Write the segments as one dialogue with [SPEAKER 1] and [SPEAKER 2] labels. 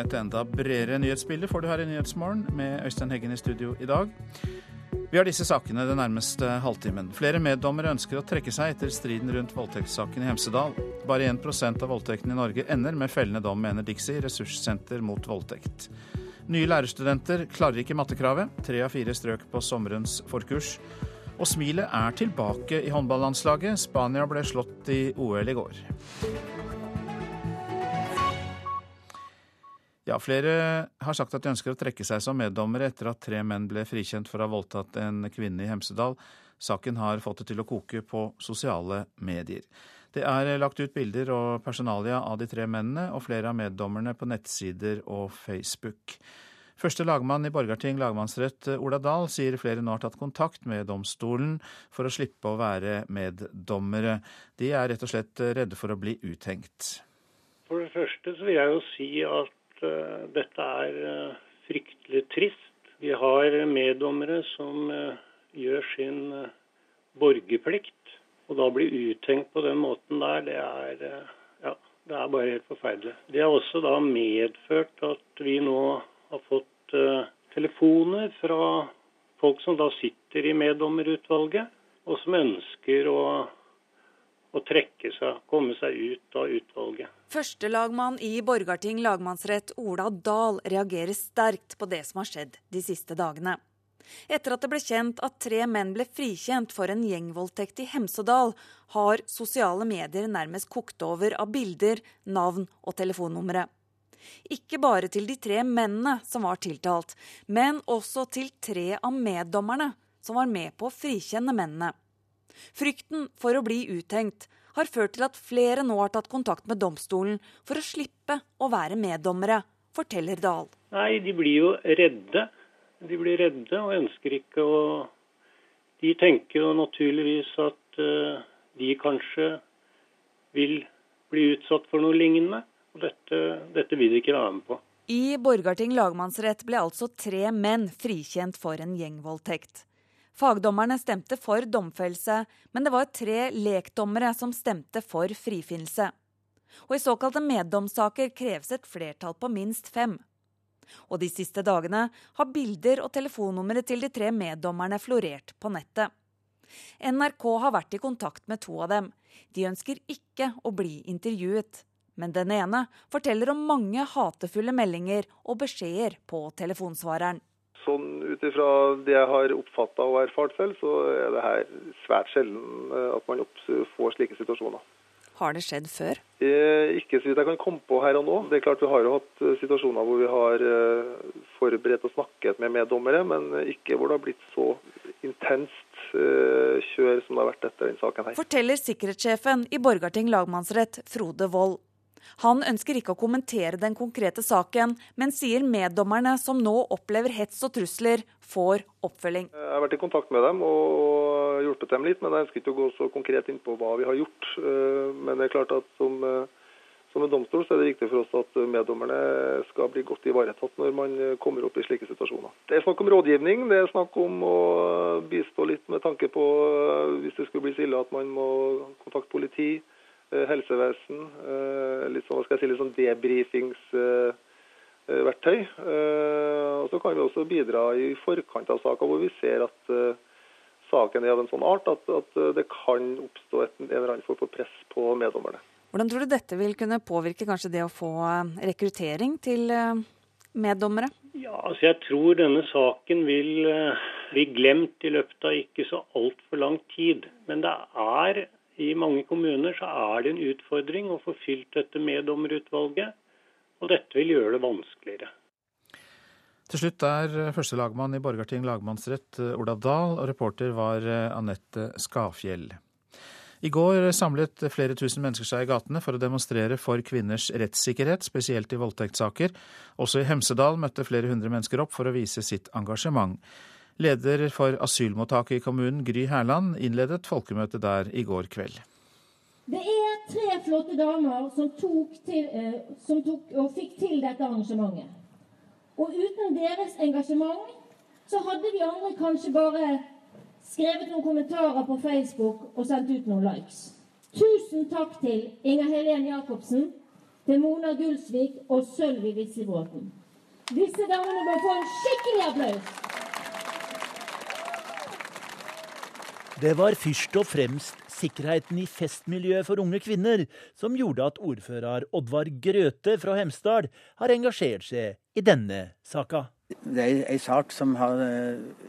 [SPEAKER 1] et enda bredere nyhetsbilde får du her i Nyhetsmorgen med Øystein Heggen i studio i dag. Vi har disse sakene den nærmeste halvtimen. Flere meddommere ønsker å trekke seg etter striden rundt voldtektssaken i Hemsedal. Bare 1% av voldtektene i Norge ender med fellende dom, mener Dixie, ressurssenter mot voldtekt. Nye lærerstudenter klarer ikke mattekravet. Tre av fire strøk på sommerens forkurs. Og smilet er tilbake i håndballandslaget. Spania ble slått i OL i går. Ja, Flere har sagt at de ønsker å trekke seg som meddommere etter at tre menn ble frikjent for å ha voldtatt en kvinne i Hemsedal. Saken har fått det til å koke på sosiale medier. Det er lagt ut bilder og personalia av de tre mennene og flere av meddommerne på nettsider og Facebook. Første lagmann i Borgarting lagmannsrett, Ola Dahl, sier flere nå har tatt kontakt med domstolen for å slippe å være meddommere. De er rett og slett redde for å bli uthengt.
[SPEAKER 2] For det første så vil jeg jo si at uh, dette er uh, fryktelig trist. Vi har meddommere som uh, gjør sin borgerplikt. Og da bli uttenkt på den måten der, det er, ja, det er bare helt forferdelig. Det har også da medført at vi nå har fått telefoner fra folk som da sitter i meddommerutvalget, og som ønsker å å trekke seg, komme seg ut av utvalget.
[SPEAKER 3] Førstelagmann i Borgarting lagmannsrett Ola Dahl reagerer sterkt på det som har skjedd de siste dagene. Etter at det ble kjent at tre menn ble frikjent for en gjengvoldtekt i Hemsedal, har sosiale medier nærmest kokt over av bilder, navn og telefonnumre. Ikke bare til de tre mennene som var tiltalt, men også til tre av meddommerne som var med på å frikjenne mennene. Frykten for å bli uthengt har ført til at flere nå har tatt kontakt med domstolen for å slippe å være meddommere, forteller Dahl.
[SPEAKER 2] Nei, de blir jo redde. De blir redde og ønsker ikke å De tenker jo naturligvis at uh, de kanskje vil bli utsatt for noe lignende. Og dette, dette vil de ikke være med på.
[SPEAKER 3] I Borgarting lagmannsrett ble altså tre menn frikjent for en gjengvoldtekt. Fagdommerne stemte for domfellelse, men det var tre lekdommere som stemte for frifinnelse. Og i såkalte meddomssaker kreves et flertall på minst fem. Og de siste dagene har bilder og telefonnumre til de tre meddommerne florert på nettet. NRK har vært i kontakt med to av dem. De ønsker ikke å bli intervjuet. Men den ene forteller om mange hatefulle meldinger og beskjeder på telefonsvareren
[SPEAKER 4] sånn ut ifra det jeg har oppfatta og erfart selv, så er det her svært sjelden eh, at man får slike situasjoner.
[SPEAKER 3] Har det skjedd før?
[SPEAKER 4] Eh, ikke så vidt jeg kan komme på her og nå. Det er klart Vi har jo hatt eh, situasjoner hvor vi har forberedt og snakket med meddommere, men ikke hvor det har blitt så intenst kjør som det har vært etter denne saken her.
[SPEAKER 3] Forteller sikkerhetssjefen i Borgarting lagmannsrett, Frode Wold. Han ønsker ikke å kommentere den konkrete saken, men sier meddommerne som nå opplever hets og trusler, får oppfølging.
[SPEAKER 4] Jeg har vært i kontakt med dem og hjulpet dem litt, men jeg ønsker ikke å gå så konkret inn på hva vi har gjort. Eh, men det er klart at som, eh, som en domstol så er det viktig for oss at meddommerne skal bli godt ivaretatt når man kommer opp i slike situasjoner. Det er snakk om rådgivning, det er snakk om å bistå litt med tanke på eh, hvis det skulle bli så ille at man må kontakte politi. Eh, helsevesen. Eh, litt sånn, hva skal jeg si, litt sånn debrifingsverktøy. Eh, og så kan vi også bidra i forkant av saka hvor vi ser at saken er av en sånn art at, at det kan oppstå et, en eller annen form for press på meddommerne.
[SPEAKER 3] Hvordan tror du dette vil kunne påvirke kanskje det å få rekruttering til meddommere?
[SPEAKER 2] Ja, altså Jeg tror denne saken vil bli glemt i løpet av ikke så altfor lang tid. Men det er i mange kommuner så er det en utfordring å få fylt dette meddommerutvalget, og dette vil gjøre det vanskeligere.
[SPEAKER 1] Til slutt er første lagmann i Borgarting lagmannsrett Olav Dahl, og reporter var Anette Skafjell. I går samlet flere tusen mennesker seg i gatene for å demonstrere for kvinners rettssikkerhet, spesielt i voldtektssaker. Også i Hemsedal møtte flere hundre mennesker opp for å vise sitt engasjement. Leder for asylmottaket i kommunen, Gry Herland, innledet folkemøtet der i går kveld.
[SPEAKER 5] Det er tre flotte damer som tok, til, eh, som tok og fikk til dette arrangementet. Og uten deres engasjement så hadde vi andre kanskje bare skrevet noen kommentarer på Facebook og sendt ut noen likes. Tusen takk til Inger Helen Jacobsen, til Mona Gulsvik og Sølvi Wislebråten. Disse damene må få en skikkelig applaus.
[SPEAKER 6] Det var først og fremst sikkerheten i festmiljøet for unge kvinner som gjorde at ordfører Oddvar Grøthe fra Hemsedal har engasjert seg i denne saka.
[SPEAKER 7] Det er en sak som har eh,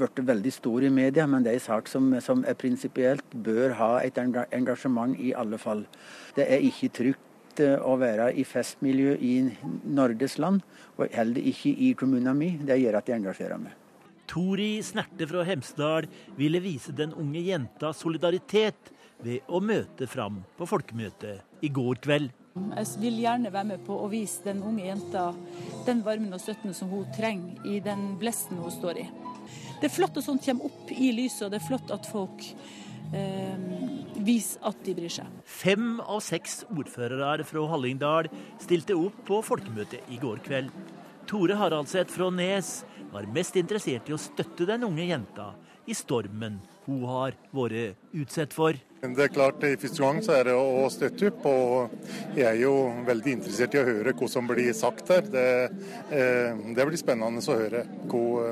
[SPEAKER 7] blitt veldig stor i media, men det er en sak som, som prinsipielt bør ha et engasjement i alle fall. Det er ikke trygt eh, å være i festmiljø i Norges land, og heller ikke i kommunen min. Det gjør at jeg engasjerer meg.
[SPEAKER 6] Tori Snerte fra Hemsedal ville vise den unge jenta solidaritet ved å møte fram på folkemøtet i går kveld.
[SPEAKER 8] Jeg vil gjerne være med på å vise den unge jenta den varmen og støtten som hun trenger i den blesten hun står i. Det er flott at sånt kommer opp i lyset, og det er flott at folk eh, viser at de bryr seg.
[SPEAKER 6] Fem av seks ordførere fra Hallingdal stilte opp på folkemøtet i går kveld. Tore Haraldseth fra Nes var mest interessert i å støtte den unge jenta i stormen hun har vært utsatt for.
[SPEAKER 9] Det er klart, i Første gang så er det å støtte opp, og jeg er jo veldig interessert i å høre hva som blir sagt her. Det, eh, det blir spennende å høre hva,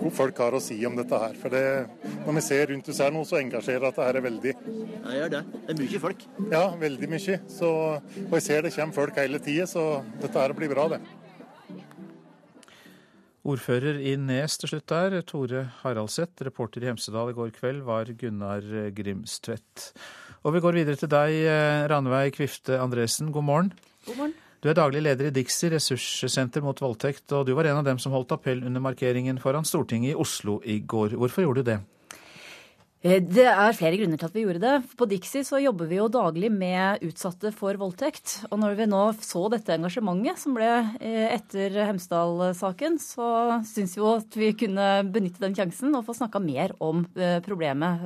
[SPEAKER 9] hva, folk har å si om dette her. For det, Når vi ser rundt oss her nå, så engasjerer dette her veldig.
[SPEAKER 6] Ja, gjør det. Det er mye folk.
[SPEAKER 9] Ja, veldig mye. Så, og jeg ser det kommer folk hele tida, så dette her blir bra, det.
[SPEAKER 1] Ordfører i Nes til slutt der, Tore Haraldseth. Reporter i Hemsedal i går kveld var Gunnar Grimstvedt. Og vi går videre til deg, eh, Ranveig Kvifte Andresen. God morgen.
[SPEAKER 10] God morgen.
[SPEAKER 1] Du er daglig leder i Dixi ressurssenter mot voldtekt, og du var en av dem som holdt appell under markeringen foran Stortinget i Oslo i går. Hvorfor gjorde du det?
[SPEAKER 10] Eh, det er flere grunner til at vi gjorde det. På Dixie så jobber vi jo daglig med utsatte for voldtekt. Og når vi nå så dette engasjementet som ble eh, etter Hemsedal-saken, så syns vi jo at vi kunne benytte den sjansen og få snakka mer om eh, problemet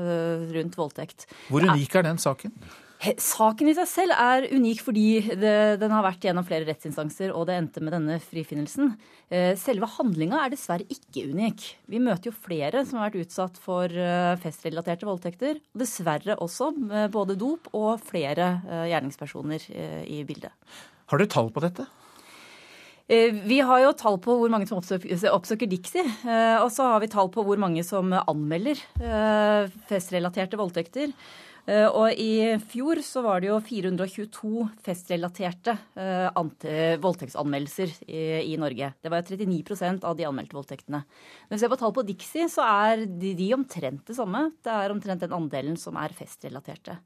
[SPEAKER 10] rundt voldtekt.
[SPEAKER 1] Hvor unik er den saken?
[SPEAKER 10] Saken i seg selv er unik fordi det, den har vært gjennom flere rettsinstanser, og det endte med denne frifinnelsen. Eh, selve handlinga er dessverre ikke unik. Vi møter jo flere som har vært utsatt for eh, festrelaterte voldtekter. Og dessverre også både dop og flere eh, gjerningspersoner i bildet.
[SPEAKER 1] Har du tall på dette?
[SPEAKER 10] Vi har jo tall på hvor mange som oppsøker, oppsøker Dixie. Og så har vi tall på hvor mange som anmelder festrelaterte voldtekter. Eh, og i fjor så var det jo 422 festrelaterte eh, voldtektsanmeldelser i, i, Norge. Det var 39% av de anmeldte voldtektene. Men ser på tall på Dixie, så er de, de omtrent det samme. Det er omtrent den andelen som er festrelaterte.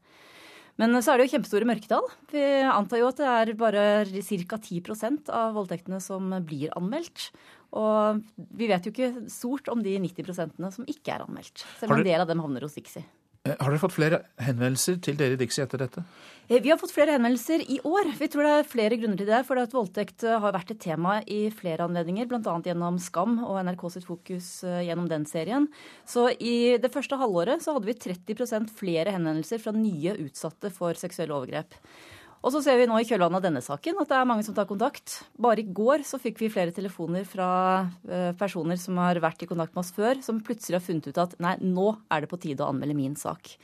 [SPEAKER 10] Men så er det jo kjempestore mørketall. Vi antar jo at det er bare ca. 10% av voldtektene som blir anmeldt. Og vi vet jo ikke stort om de 90% som ikke er anmeldt. Selv om en del av dem havner hos Dixie.
[SPEAKER 1] Eh, har dere fått flere henvendelser til dere i Dixie etter dette?
[SPEAKER 10] Eh, vi har fått flere henvendelser i år. Vi tror det er flere grunner til det. For at voldtekt eh, har vært et tema i flere anledninger, bl.a. gjennom Skam og NRK sitt fokus gjennom den serien. Så i det første halvåret så hadde vi 30% flere henvendelser fra nye utsatte for seksuelle overgrep. Og så ser vi nå i kjølvannet av denne saken at det er mange som tar kontakt. Bare i går så fikk vi flere telefoner fra eh, personer som har vært i kontakt med oss før, som plutselig har funnet ut at nei, nå er det på tide å anmelde min sak.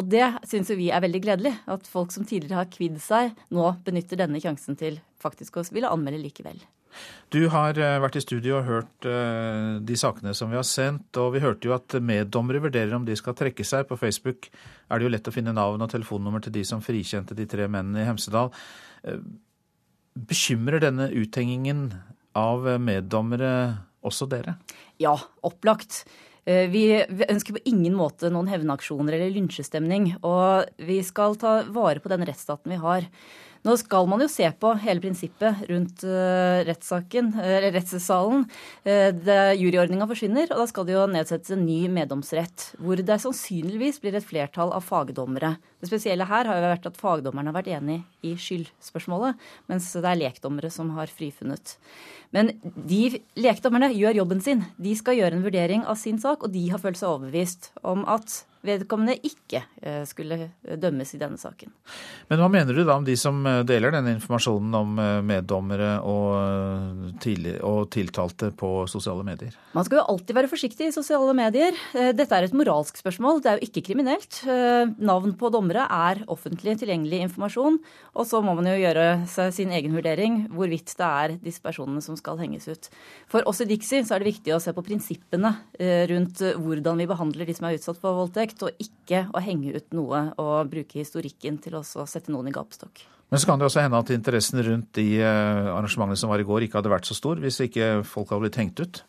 [SPEAKER 10] Og det syns vi er veldig gledelig. At folk som tidligere har kvidd seg, nå benytter denne sjansen til faktisk å ville anmelde likevel.
[SPEAKER 1] Du har eh, vært i studio og hørt eh, de sakene som vi har sendt, og vi hørte jo at meddommere vurderer om de skal trekke seg. På Facebook er det jo lett å finne navn og telefonnummer til de som frikjente de tre mennene i Hemsedal. Eh, bekymrer denne uthengingen av meddommere også dere?
[SPEAKER 10] Ja, opplagt. Vi ønsker på ingen måte noen hevnaksjoner eller lynsjestemning. Og vi skal ta vare på den rettsstaten vi har. Nå skal man jo se på hele prinsippet rundt uh, rettssaken, rettssalen. Uh, Juryordninga forsvinner, og da skal det jo nedsettes en ny meddomsrett. Hvor det sannsynligvis blir et flertall av fagdommere. Det spesielle her har jo vært at fagdommerne har vært enig i skyldspørsmålet, mens det er lekdommere som har frifunnet. Men de lekdommerne gjør jobben sin. De skal gjøre en vurdering av sin sak, og de har følt seg overbevist om at vedkommende ikke eh, skulle dømmes i denne saken.
[SPEAKER 1] Men hva mener du da om de som deler denne informasjonen om meddommere og, og tiltalte på sosiale medier?
[SPEAKER 10] Man skal jo alltid være forsiktig i sosiale medier. Dette er et moralsk spørsmål, det er jo ikke kriminelt. Navn på dommere er offentlig tilgjengelig informasjon, og så må man jo gjøre seg sin egen vurdering hvorvidt det er disse personene som skal henges ut. For oss i Dixie så er det viktig å se på prinsippene rundt hvordan vi behandler de som er utsatt for voldtekt, og ikke å henge ut noe og bruke historikken til å sette noen i gapestokk.
[SPEAKER 1] Men så kan det også hende at interessen rundt de eh, arrangementene som var i går, ikke hadde vært så stor, hvis ikke folk hadde blitt hengt ut?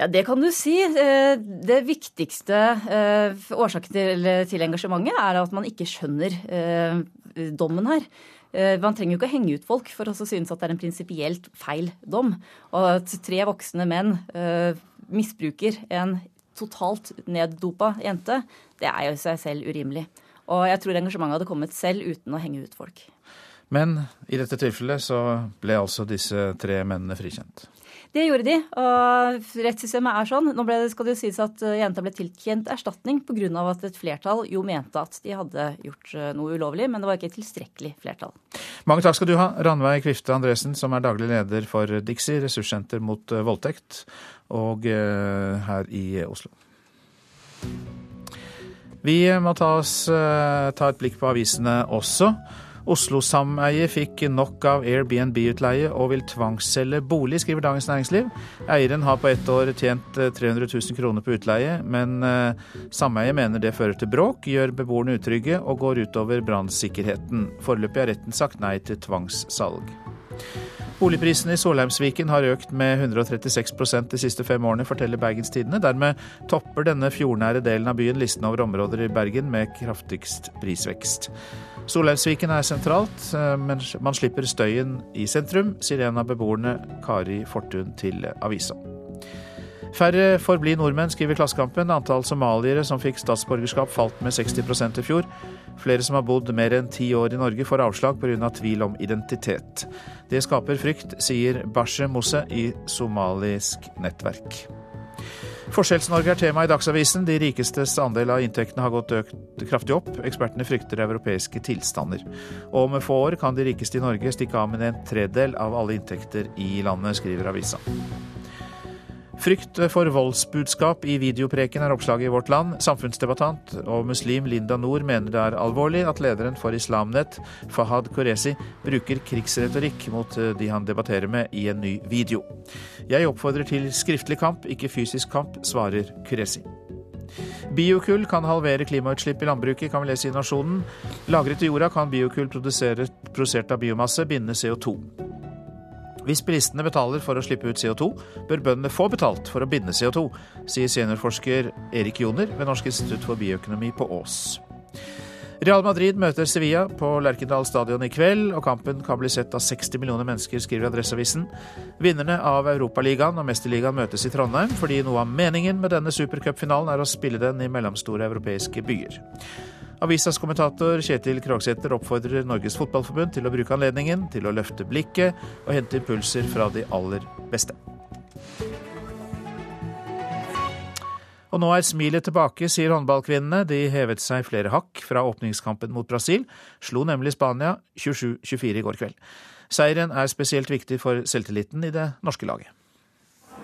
[SPEAKER 10] Ja, Det kan du si. Eh, det viktigste eh, årsaken til, engasjementet er at man ikke skjønner dommen her. Man trenger jo ikke å henge ut folk for å synes at det er en prinsipielt feil dom. Og at tre voksne menn misbruker en totalt neddopa jente, det er jo i seg selv urimelig. Og jeg tror engasjementet hadde kommet selv uten å henge ut folk.
[SPEAKER 1] Men i dette tilfellet så ble altså disse tre mennene frikjent?
[SPEAKER 10] Det gjorde de, og rettssystemet er sånn. Nå ble, skal det jo sies at eh, jenta ble tilkjent erstatning pga. at et flertall jo mente at de hadde gjort eh, noe ulovlig, men det var ikke et tilstrekkelig flertall.
[SPEAKER 1] Mange takk skal du ha, Ranveig Kvifte Andresen, som er daglig leder for Dixie, ressurssenter mot eh, voldtekt og her i Oslo. Vi må ta, oss, ta et blikk på avisene også. Oslo-sameiet fikk nok av Airbnb-utleie og vil tvangsselge bolig, skriver Dagens Næringsliv. Eieren har på ett år tjent 300 eh, 000 kroner på utleie, men sameiet mener det fører til bråk, gjør beboerne utrygge og går utover brannsikkerheten. Foreløpig har retten sagt nei til tvangssalg. Boligprisene i Solheimsviken har økt med 136% de siste fem årene, forteller Bergenstidene. Dermed topper denne fjordnære delen av byen listen over områder i Bergen med kraftigst prisvekst. Solheimsviken er sentralt, eh, men man slipper støyen i sentrum, sier en av beboerne, Kari Fortun, til avisa. Færre får bli nordmenn, skriver Klassekampen. Antall somaliere som fikk statsborgerskap falt med 60 i fjor. Flere som har bodd mer enn ti år i Norge, får avslag pga. tvil om identitet. Det skaper frykt, sier Bashe Mosse i somalisk nettverk. Forskjells-Norge er tema i Dagsavisen. De rikestes andel av inntektene har gått økt kraftig opp. Ekspertene frykter europeiske tilstander. Og om få år kan de rikeste i Norge stikke av med en tredel av alle inntekter i landet, skriver avisa. Frykt for voldsbudskap i videopreken er oppslaget i Vårt Land. Samfunnsdebattant og muslim Linda Nord mener det er alvorlig at lederen for Islamnett, Fahad Koresi, bruker krigsretorikk mot eh, de han debatterer med i en ny video. Jeg oppfordrer til skriftlig kamp, ikke fysisk kamp, svarer Kuresi. Biokull kan halvere klimautslipp i landbruket, kan vi lese i Nasjonen. Lagret i jorda kan biokull produsert av biomasse binde CO2. Hvis bilistene betaler for å slippe ut CO2, bør bøndene få betalt for å binde CO2, sier seniorforsker Erik Joner ved Norsk institutt for bioøkonomi på Ås. Real Madrid møter Sevilla på Lerkendal stadion i kveld, og kampen kan bli sett av 60 millioner mennesker, skriver Adresseavisen. Vinnerne av Europaligaen og Mesterligaen møtes i Trondheim, fordi noe av meningen med denne supercupfinalen er å spille den i mellomstore europeiske byer. Avisas kommentator Kjetil Krogsæter oppfordrer Norges Fotballforbund til å bruke anledningen til å løfte blikket og hente impulser fra de aller beste. Og nå er smilet tilbake, sier håndballkvinnene. De hevet seg flere hakk fra åpningskampen mot Brasil. Slo nemlig Spania 27-24 i går kveld. Seieren er spesielt viktig for selvtilliten i det norske laget.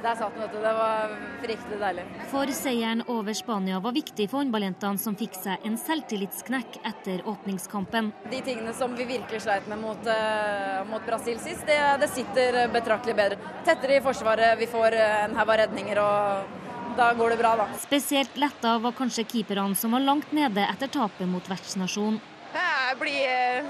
[SPEAKER 11] Der satt den, vet du. Det var fryktelig deilig.
[SPEAKER 12] For seieren over Spania var viktig for håndballjentene, som fikk seg en selvtillitsknekk etter åpningskampen.
[SPEAKER 11] De tingene som vi virkelig sleit med mot, uh, mot Brasil sist, det, det, sitter betraktelig bedre. Tettere i forsvaret, vi får en haug av redninger og da går det bra, da.
[SPEAKER 12] Spesielt letta var kanskje keeperne som var langt nede etter tapet mot vertsnasjonen.
[SPEAKER 11] Jeg blir eh,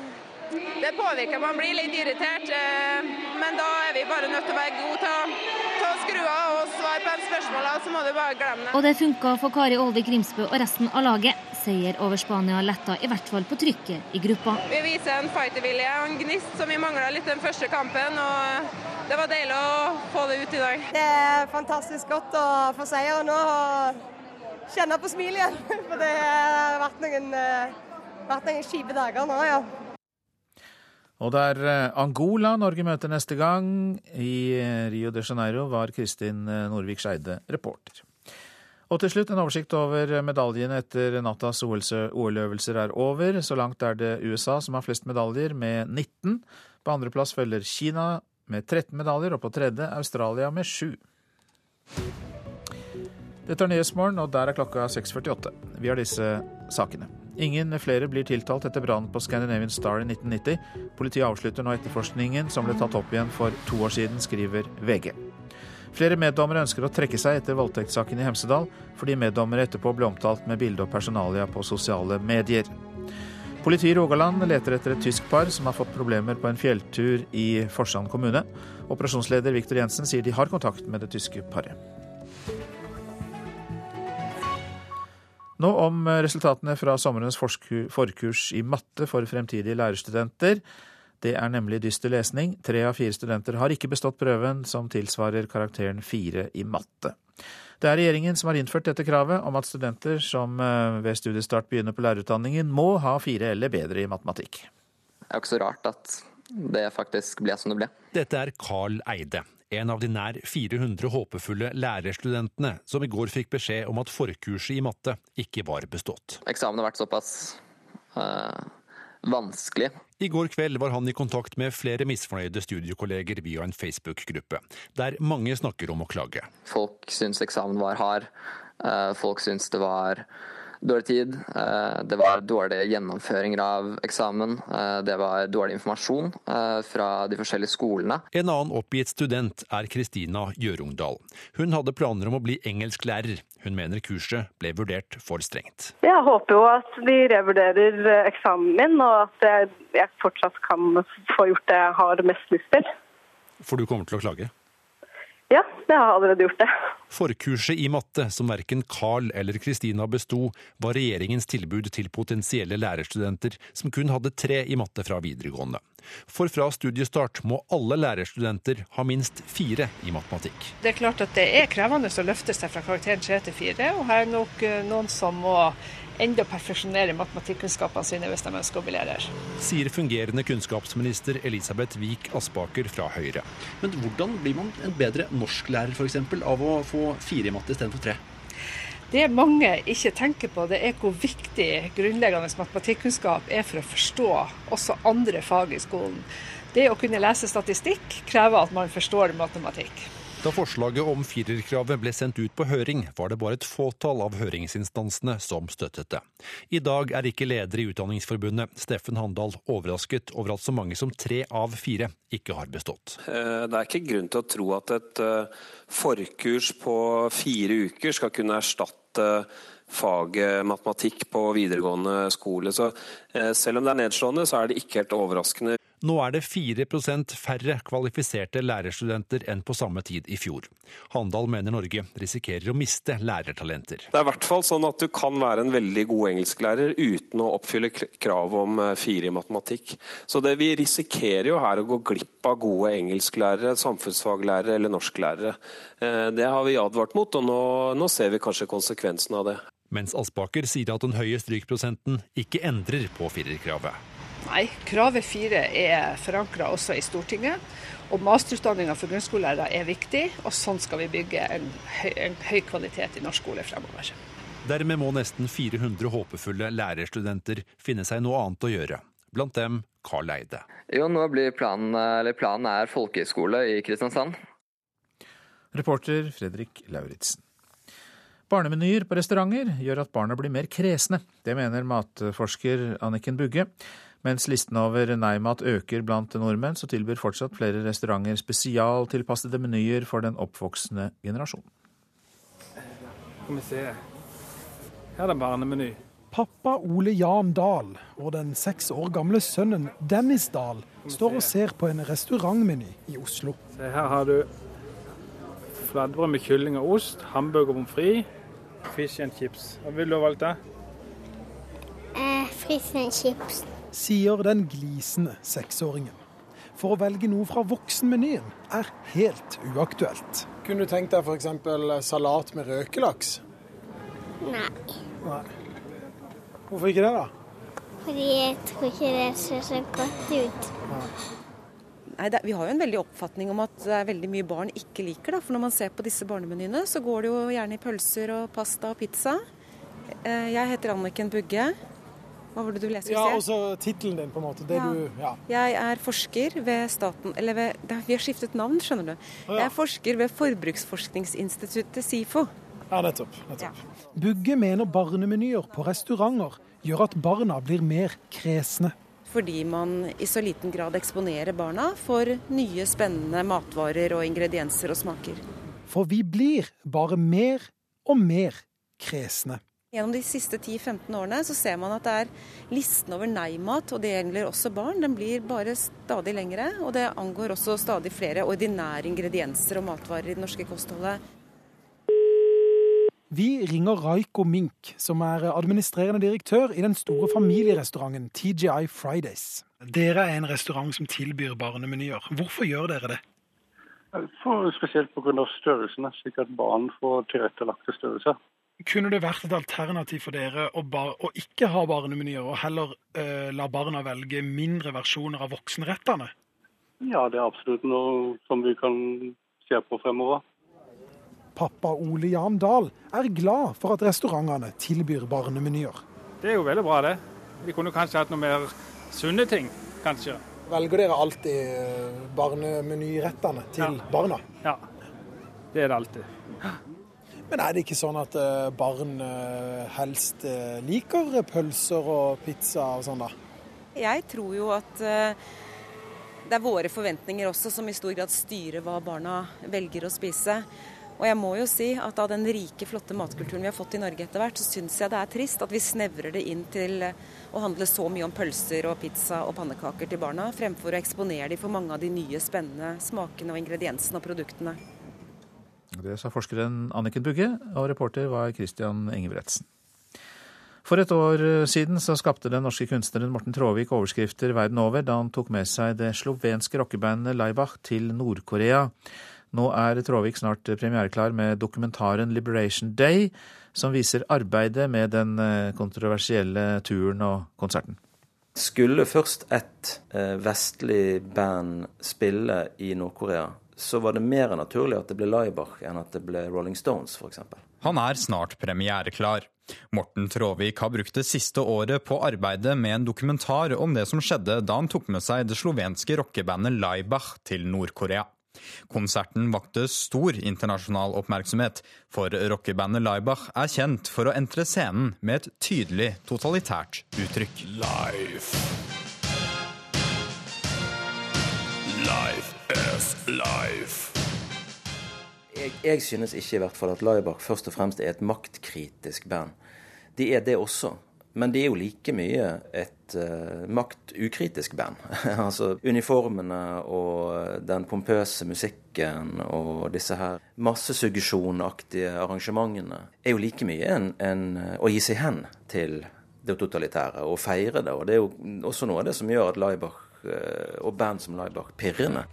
[SPEAKER 11] det påvirker. Man blir litt irritert. Eh, men da er vi bare nødt til å være gode til å ta skru av og svare på spørsmåla, så må du bare glemme det.
[SPEAKER 12] Og det funka for Kari Olvik Grimsbø og resten av laget. Seier over Spania letta i hvert fall på trykket i gruppa.
[SPEAKER 11] Vi viser en fightervilje og en gnist som vi mangla litt den første kampen. og Det var deilig å få det ut i dag.
[SPEAKER 13] Det er fantastisk godt å få seier nå og kjenne på smil igjen. For det har vært noen, eh, vært noen kjipe dager nå, ja.
[SPEAKER 1] Og det er eh, Angola Norge møter neste gang. I eh, Rio de Janeiro var Kristin eh, Norvik Skeide reporter. Og til slutt en oversikt over medaljene etter nattas OL-øvelser er over. Så langt er det USA som har flest medaljer, med 19. På andreplass følger Kina med 13 medaljer, og på tredje Australia med 7. Dette er Nyhetsmorgen, og der er klokka 6.48. Vi har disse sakene. Ingen flere blir tiltalt etter brannen på Scandinavian Star i 1990. Politiet avslutter nå etterforskningen som ble tatt opp igjen for to år siden, skriver VG. Flere meddommere ønsker å trekke seg etter voldtektssaken i Hemsedal, fordi meddommere etterpå ble omtalt med bilde og personalia på sosiale medier. Politiet i Rogaland leter etter et tysk par som har fått problemer på en fjelltur i Forsand kommune. Operasjonsleder Viktor Jensen sier de har kontakt med det tyske paret. Nå om resultatene fra sommerens forkurs i matte for fremtidige lærerstudenter. Det er nemlig dyster lesning. Tre av fire studenter har ikke bestått prøven, som tilsvarer karakteren fire i matte. Det er regjeringen som har innført dette kravet om at studenter som eh, ved studiestart begynner på lærerutdanningen, må ha fire eller bedre i matematikk.
[SPEAKER 14] Det er jo ikke så rart at det faktisk ble som det ble.
[SPEAKER 15] Dette er Carl Eide, en av de nær 400 håpefulle lærerstudentene som i går fikk beskjed om at forkurset i matte ikke var bestått.
[SPEAKER 14] Eksamen har vært såpass uh, vanskelig.
[SPEAKER 15] I går kveld var han i kontakt med flere misfornøyde studiekolleger via en Facebook-gruppe, der mange snakker om å klage.
[SPEAKER 14] Folk syns eksamen var hard. Uh, folk syns det var dårlig tid. Eh, det var dårlige gjennomføringer av eksamen. Eh, det var dårlig informasjon eh, fra de forskjellige skolene.
[SPEAKER 15] En annen oppgitt student er Kristina Gjørungdal. Hun hadde planer om å bli engelsklærer. Hun mener kurset ble vurdert for strengt.
[SPEAKER 16] Jeg håper jo at de revurderer eksamen min, og at jeg fortsatt kan få gjort det jeg har mest lyst til.
[SPEAKER 15] For du kommer til å klage?
[SPEAKER 16] Ja, det har jeg allerede gjort det.
[SPEAKER 15] Forkurset i matte, som verken Carl eller Kristina besto, var regjeringens tilbud til potensielle lærerstudenter som kun hadde tre i matte fra videregående. For fra studiestart må alle lærerstudenter ha minst fire i matematikk.
[SPEAKER 17] Det er klart at det er krevende å løfte seg fra karakteren tre til fire, og her er nok eh, noen som må enda perfeksjonere matematikkunnskapene sine hvis de ønsker å bli lærer.
[SPEAKER 15] Sier fungerende kunnskapsminister Elisabeth Wiik Aspaker fra Høyre.
[SPEAKER 18] Men hvordan blir man en bedre norsklærer f.eks. av å få fire i matte istedenfor tre?
[SPEAKER 17] Det mange ikke tenker på, det er hvor viktig grunnleggende matematikkunnskap er for å forstå også andre fag i skolen. Det å kunne lese statistikk krever at man forstår matematikk.
[SPEAKER 15] Da forslaget om firerkravet ble sendt ut på høring, var det bare et fåtall av høringsinstansene som støttet det. I dag er ikke leder i Utdanningsforbundet, Steffen Handal, overrasket over at så mange som tre av fire ikke har bestått.
[SPEAKER 19] Eh, det er ikke grunn til å tro at et eh, forkurs på fire uker skal kunne erstatte faget matematikk på videregående skole. Så eh, selv om det er nedslående, så er det ikke helt overraskende.
[SPEAKER 15] Nå er det 4% færre kvalifiserte lærerstudenter enn på samme tid i fjor. Handal mener Norge risikerer å miste lærertalenter.
[SPEAKER 19] Det er i hvert fall sånn at du kan være en veldig god engelsklærer uten å oppfylle krav om eh, fire i matematikk. Så det vi risikerer jo her å gå glipp av gode engelsklærere, samfunnsfaglærere eller norsklærere. Eh, det har vi advart mot, og nå, nå ser vi kanskje konsekvensen av det.
[SPEAKER 15] Mens Aspaker sier at den høye strykprosenten ikke endrer på firerkravet.
[SPEAKER 17] Nei, kravet fire er forankra også i Stortinget. Og masterutdanninga for grunnskolelærere er viktig, og sånn skal vi bygge en høy, en høy kvalitet i norsk skole fremover.
[SPEAKER 15] Dermed må nesten 400 håpefulle lærerstudenter finne seg noe annet å gjøre. Blant dem Karl Eide.
[SPEAKER 14] Jo, nå blir planen, planen er folkehøyskole i Kristiansand.
[SPEAKER 1] Reporter Fredrik Lauritzen. Barnemenyer på restauranter gjør at barna blir mer kresne. Det mener matforsker Anniken Bugge. Mens listen over nei-mat øker blant nordmenn, så tilbyr fortsatt flere restauranter spesialtilpassede menyer for den oppvoksende generasjonen.
[SPEAKER 20] Skal vi se. Her er det barnemeny.
[SPEAKER 21] Pappa Ole Jan Dahl og den seks år gamle sønnen Dennis Dahl står og ser på en restaurantmeny i Oslo.
[SPEAKER 20] Se, her har du flatbrød med kylling og ost, hamburger pommes frites, fish and chips. Hva vil du ha valgt? da?
[SPEAKER 22] Eh, fish and chips
[SPEAKER 21] sier den glisende seksåringen. For å velge noe fra voksenmenyen er helt uaktuelt. Kunne du tenkt deg f.eks. salat med røkelaks?
[SPEAKER 22] Nei.
[SPEAKER 21] Nei. Hvorfor ikke det, da?
[SPEAKER 22] Fordi jeg tror ikke det ser så godt ut. Nei.
[SPEAKER 23] Nei, det, Vi har jo en veldig oppfatning om at det er veldig mye barn ikke liker. da, for Når man ser på disse barnemenyene, så går det jo gjerne i pølser og pasta og pizza. Eh, jeg heter Anniken Bugge. Hva var det du leste?
[SPEAKER 21] Ja, og så tittelen din, på en måte. Det
[SPEAKER 23] Ja.
[SPEAKER 21] du Ja.
[SPEAKER 23] Jeg er forsker ved staten Eller ved, vi har skiftet navn, skjønner du.
[SPEAKER 21] ja.
[SPEAKER 23] Jeg er forsker ved Forbruksforskningsinstituttet SIFO.
[SPEAKER 21] Ja, nettopp. nettopp. Bugge mener barnemenyer på restauranter gjør at barna blir mer kresne.
[SPEAKER 23] Fordi man i så liten grad eksponerer barna for nye, spennende matvarer og ingredienser og smaker.
[SPEAKER 21] For vi blir bare mer og mer kresne.
[SPEAKER 23] Gjennom de siste 10-15 årene så ser man at det er listen over nei-mat, og det gjelder også barn, den blir bare stadig lengre. Og det angår også stadig flere ordinære ingredienser og matvarer i det norske kostholdet.
[SPEAKER 21] Vi ringer Raiko Mink, som er administrerende direktør i den store familierestauranten TGI Fridays. Dere er en restaurant som tilbyr barnemenyer. Hvorfor gjør dere det?
[SPEAKER 24] For spesielt pga. størrelsene, slik at barn får tilrettelagte størrelser.
[SPEAKER 21] Kunne det vært et alternativ for dere å, bar å ikke ha barnemenyer, og heller eh, la barna velge mindre versjoner av voksenrettene?
[SPEAKER 24] Ja, det er absolutt noe som vi kan se på fremover.
[SPEAKER 21] Pappa Ole Jan Dahl er glad for at restaurantene tilbyr barnemenyer.
[SPEAKER 20] Det er jo veldig bra, det. Vi kunne kanskje hatt noe mer sunne ting, kanskje.
[SPEAKER 21] Velger dere alltid eh, barnemenyrettene til barna?
[SPEAKER 20] Ja, det er det alltid.
[SPEAKER 21] Men er det ikke sånn at eh, barn eh, helst eh, liker pølser og pizza og sånn, da?
[SPEAKER 23] Jeg tror jo at det er våre forventninger også som i stor grad styrer hva barna velger å spise. Og jeg må jo si at av den rike, flotte matkulturen vi har fått i Norge etter hvert, så syns jeg det er trist at vi snevrer det inn til å handle så mye om pølser og pizza og pannekaker til barna, fremfor å eksponere dem for mange av de nye, spennende smakene og ingrediensene og produktene.
[SPEAKER 1] Det sa forskeren Anniken Bugge, og reporter var Christian Ingebretsen. For et år siden så skapte den norske kunstneren Morten Traavik overskrifter verden over da han tok med seg det slovenske rockebandet Laibach til Nord-Korea. Nå er Traavik snart premiereklar med dokumentaren Liberation Day, som viser arbeidet med den eh, kontroversielle turen og konserten.
[SPEAKER 25] Skulle først et eh, vestlig band spille i Nord-Korea, så var det mer naturlig at det ble Laibach enn at det ble Rolling Stones, f.eks.
[SPEAKER 26] Han er snart premiereklar. Morten Tråvik har brukt det siste året på arbeidet med en dokumentar om det som skjedde da han tok med seg det slovenske rockebandet Laibach til Nord-Korea. Konserten vakte stor internasjonal oppmerksomhet, for rockebandet Laibach er kjent for å entre scenen med et tydelig totalitært uttrykk.
[SPEAKER 27] Life. Life.
[SPEAKER 25] Jeg, jeg synes ikke i hvert fall at Laibach først og fremst er et maktkritisk band. De er det også. Men de er jo like mye et uh, maktukritisk band. altså uniformene og den pompøse musikken og disse her massesuggesjonaktige arrangementene er jo like mye en, en, å gi seg hen til det totalitære og feire det. Og det er jo også noe av det som gjør at Laibach uh, og band som Laibach pirrende.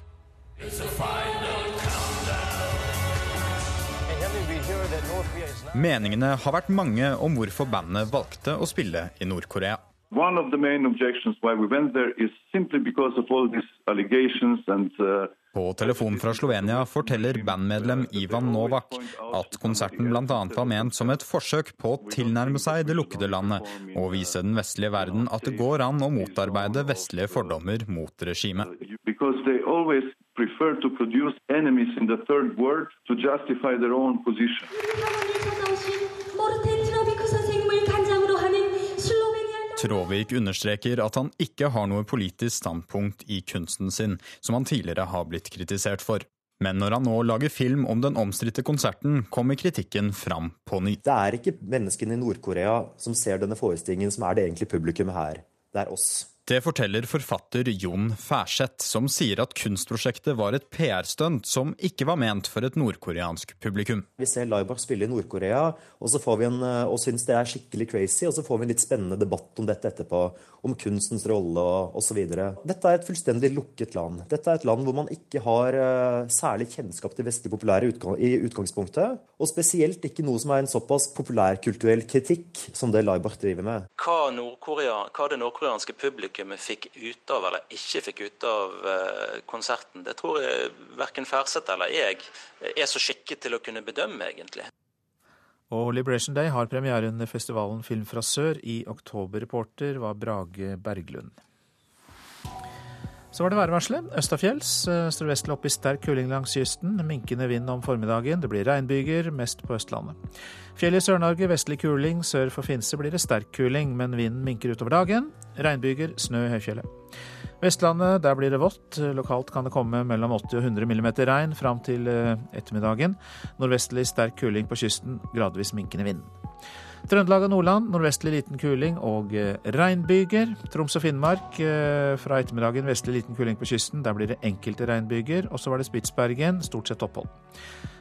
[SPEAKER 26] Meningene har vært mange om hvorfor bandet valgte å spille i Nord-Korea.
[SPEAKER 28] One of the main objections why we went there is simply because of all these allegations and uh,
[SPEAKER 26] På telefon fra Slovenia forteller bandmedlem Ivan Novak at konserten bl.a. var ment som et forsøk på å tilnærme seg det lukkede landet og vise den vestlige verden at det går an å motarbeide vestlige fordommer mot regimet
[SPEAKER 28] always prefer to produce enemies in the third world to justify their own position.
[SPEAKER 26] Tråvik understreker at han ikke har noe politisk standpunkt i kunsten sin, som han tidligere har blitt kritisert for. Men når han nå lager film om den omstridte konserten, kommer kritikken fram på ny.
[SPEAKER 29] Det er ikke menneskene i Nord-Korea som ser denne forestillingen, som er det egentlige publikummet her. Det er oss.
[SPEAKER 26] Det forteller forfatter Jon Færseth, som sier at kunstprosjektet var et PR-stunt som ikke var ment for et nordkoreansk publikum.
[SPEAKER 29] Vi ser Laibach spille i Nord-Korea, og så får vi en, eh, og syns det er skikkelig crazy, og så får vi en litt spennende debatt om dette etterpå. Om kunstens rolle og osv. Dette er et fullstendig lukket land. Dette er et land hvor man ikke har uh, særlig kjennskap til vestlig populære utgang i utgangspunktet. Og spesielt ikke noe som er en såpass populærkulturell kritikk som det Laibach driver med.
[SPEAKER 30] hva, hva det nordkoreanske publikummet fikk ut av eller ikke fikk ut av eh, konserten, det tror jeg verken Færseth eller jeg er så skikket til å kunne bedømme, egentlig.
[SPEAKER 1] Og Liberation Day har premiere under festivalen Film fra sør i oktober. Reporter var Brage Berglund. Så var det værvarselet. Østafjells eh, sørvestlig opp i sterk kuling langs kysten. Minkende vind om formiddagen. Det blir regnbyger, mest på Østlandet. Fjell i Sør-Norge vestlig kuling. Sør for Finse blir det sterk kuling, men vinden minker utover dagen. Regnbyger, snø i høyfjellet. Vestlandet, der blir det vått. Lokalt kan det komme mellom 80 og 100 mm regn fram til eh, ettermiddagen. Nordvestlig sterk kuling på kysten, gradvis minkende vind. Trøndelag og Nordland nordvestlig liten kuling og eh, regnbyger. Troms og Finnmark eh, fra ettermiddagen vestlig liten kuling på kysten. Der blir det enkelte regnbyger. Og så var det Spitsbergen, stort sett opphold.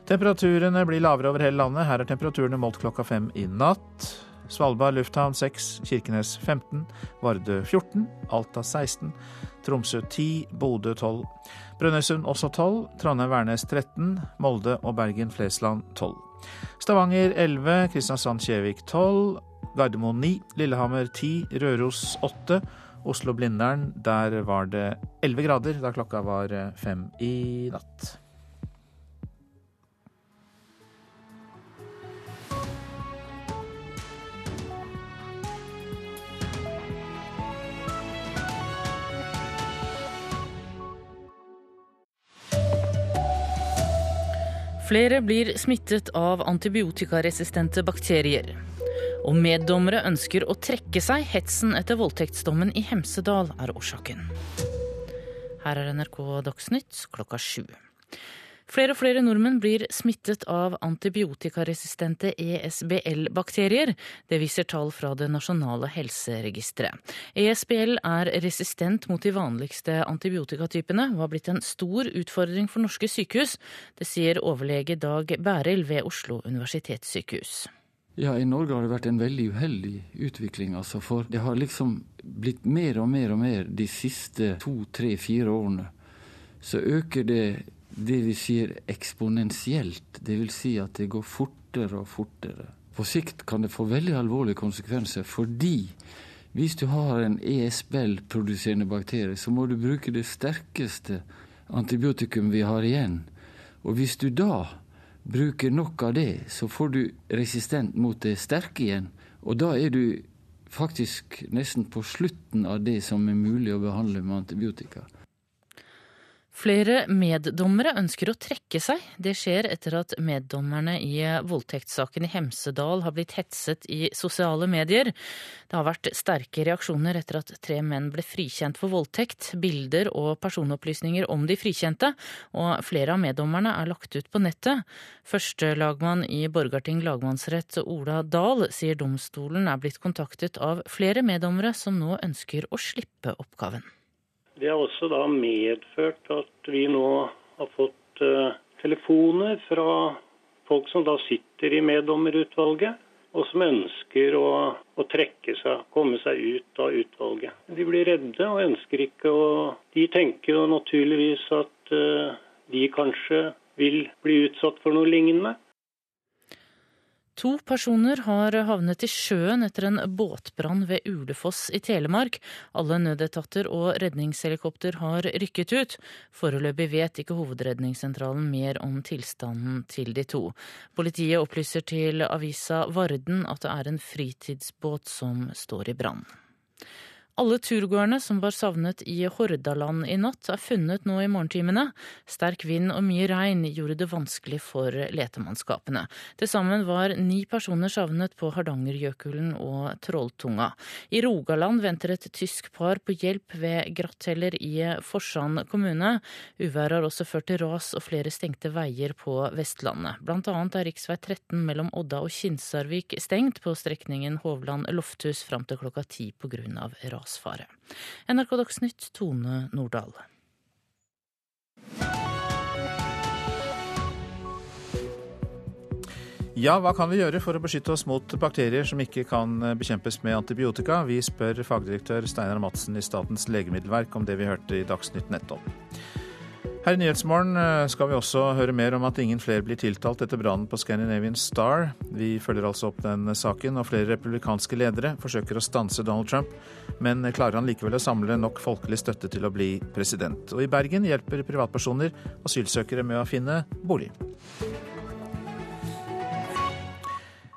[SPEAKER 1] Temperaturene blir lavere over hele landet. Her er temperaturene målt klokka fem i natt. Svalbard lufthavn 6, Kirkenes 15, Vardø 14, Alta 16, Tromsø 10, Bodø 12, Brønnøysund også 12, Trondheim-Værnes 13, Molde og Bergen-Flesland 12. Stavanger 11, Kristiansand-Kjevik 12, Gardermoen 9, Lillehammer 10, Røros 8, Oslo-Blindern, der var det 11 grader da klokka var fem i natt.
[SPEAKER 31] Flere blir smittet av antibiotikaresistente bakterier. Og meddommere ønsker å trekke seg. Hetsen etter voldtektsdommen i Hemsedal er årsaken. Her er NRK Dagsnytt klokka sju. Flere og flere nordmenn blir smittet av antibiotikaresistente ESBL-bakterier. Det viser tall fra det nasjonale helseregisteret. ESBL er resistent mot de vanligste antibiotikatypene og har blitt en stor utfordring for norske sykehus. Det sier overlege Dag Bærild ved Oslo universitetssykehus.
[SPEAKER 32] Ja, I Norge har det vært en veldig uheldig utvikling. altså, For det har liksom blitt mer og mer og mer de siste to, tre, fire årene. Så øker det det vi sier eksponentielt. Vil si at det går fortere og fortere. På sikt kan det få veldig alvorlige konsekvenser fordi hvis du har en ESBL-produserende bakterie, så må du bruke det sterkeste antibiotikum vi har igjen. Og hvis du da bruker nok av det, så får du resistent mot det sterke igjen. Og da er du faktisk nesten på slutten av det som er mulig å behandle med antibiotika.
[SPEAKER 31] Flere meddommere ønsker å trekke seg. Det skjer etter at meddommerne i voldtektssaken i Hemsedal har blitt hetset i sosiale medier. Det har vært sterke reaksjoner etter at tre menn ble frikjent for voldtekt. Bilder og personopplysninger om de frikjente, og flere av meddommerne er lagt ut på nettet. Førstelagmann i Borgarting lagmannsrett Ola Dahl sier domstolen er blitt kontaktet av flere meddommere som nå ønsker å slippe oppgaven.
[SPEAKER 33] Det har også da medført at vi nå har fått uh, telefoner fra folk som da sitter i meddommerutvalget, og som ønsker å, å, trekke seg, komme seg ut av utvalget. De blir redde og ønsker ikke å De tenker jo naturligvis at uh, de kanskje vil bli utsatt for noe lignende.
[SPEAKER 31] To personer har havnet i sjøen etter en båtbrann ved Ulefoss i Telemark. Alle nødetater og redningshelikopter har rykket ut. Foreløpig vet ikke Hovedredningssentralen mer om tilstanden til de to. Politiet opplyser til avisa Varden at det er en fritidsbåt som står i brann. Alle turgåerene som var savnet i Hordaland i natt, er funnet nå i morgentimene. Sterk vind og mye regn gjorde det vanskelig for letemannskapene. Til sammen var ni personer savnet på Hardangerjøkulen og Trolltunga. I Rogaland venter et tysk par på hjelp ved Gratteller i Forsand kommune. Uværet har også ført til ras og flere stengte veier på Vestlandet. Blant annet er rv. 13 mellom Odda og Kinsarvik stengt på strekningen Hovland-Lofthus fram til klokka ti pga. ras rasfare. NRK Dagsnytt, Tone Nordahl.
[SPEAKER 1] Ja, hva kan vi gjøre for å beskytte oss mot bakterier som ikke kan bekjempes med antibiotika? Vi spør fagdirektør Steinar Madsen i Statens legemiddelverk om det vi hørte i Dagsnytt nettopp. Her i Nyhetsmorgen eh, skal vi også høre mer om at ingen flere blir tiltalt etter brannen på Scandinavian Star. Vi følger altså opp den saken, og flere republikanske ledere forsøker å stanse Donald Trump, men klarer han likevel å samle nok folkelig støtte til å bli president. Og i Bergen hjelper privatpersoner asylsøkere med å finne bolig.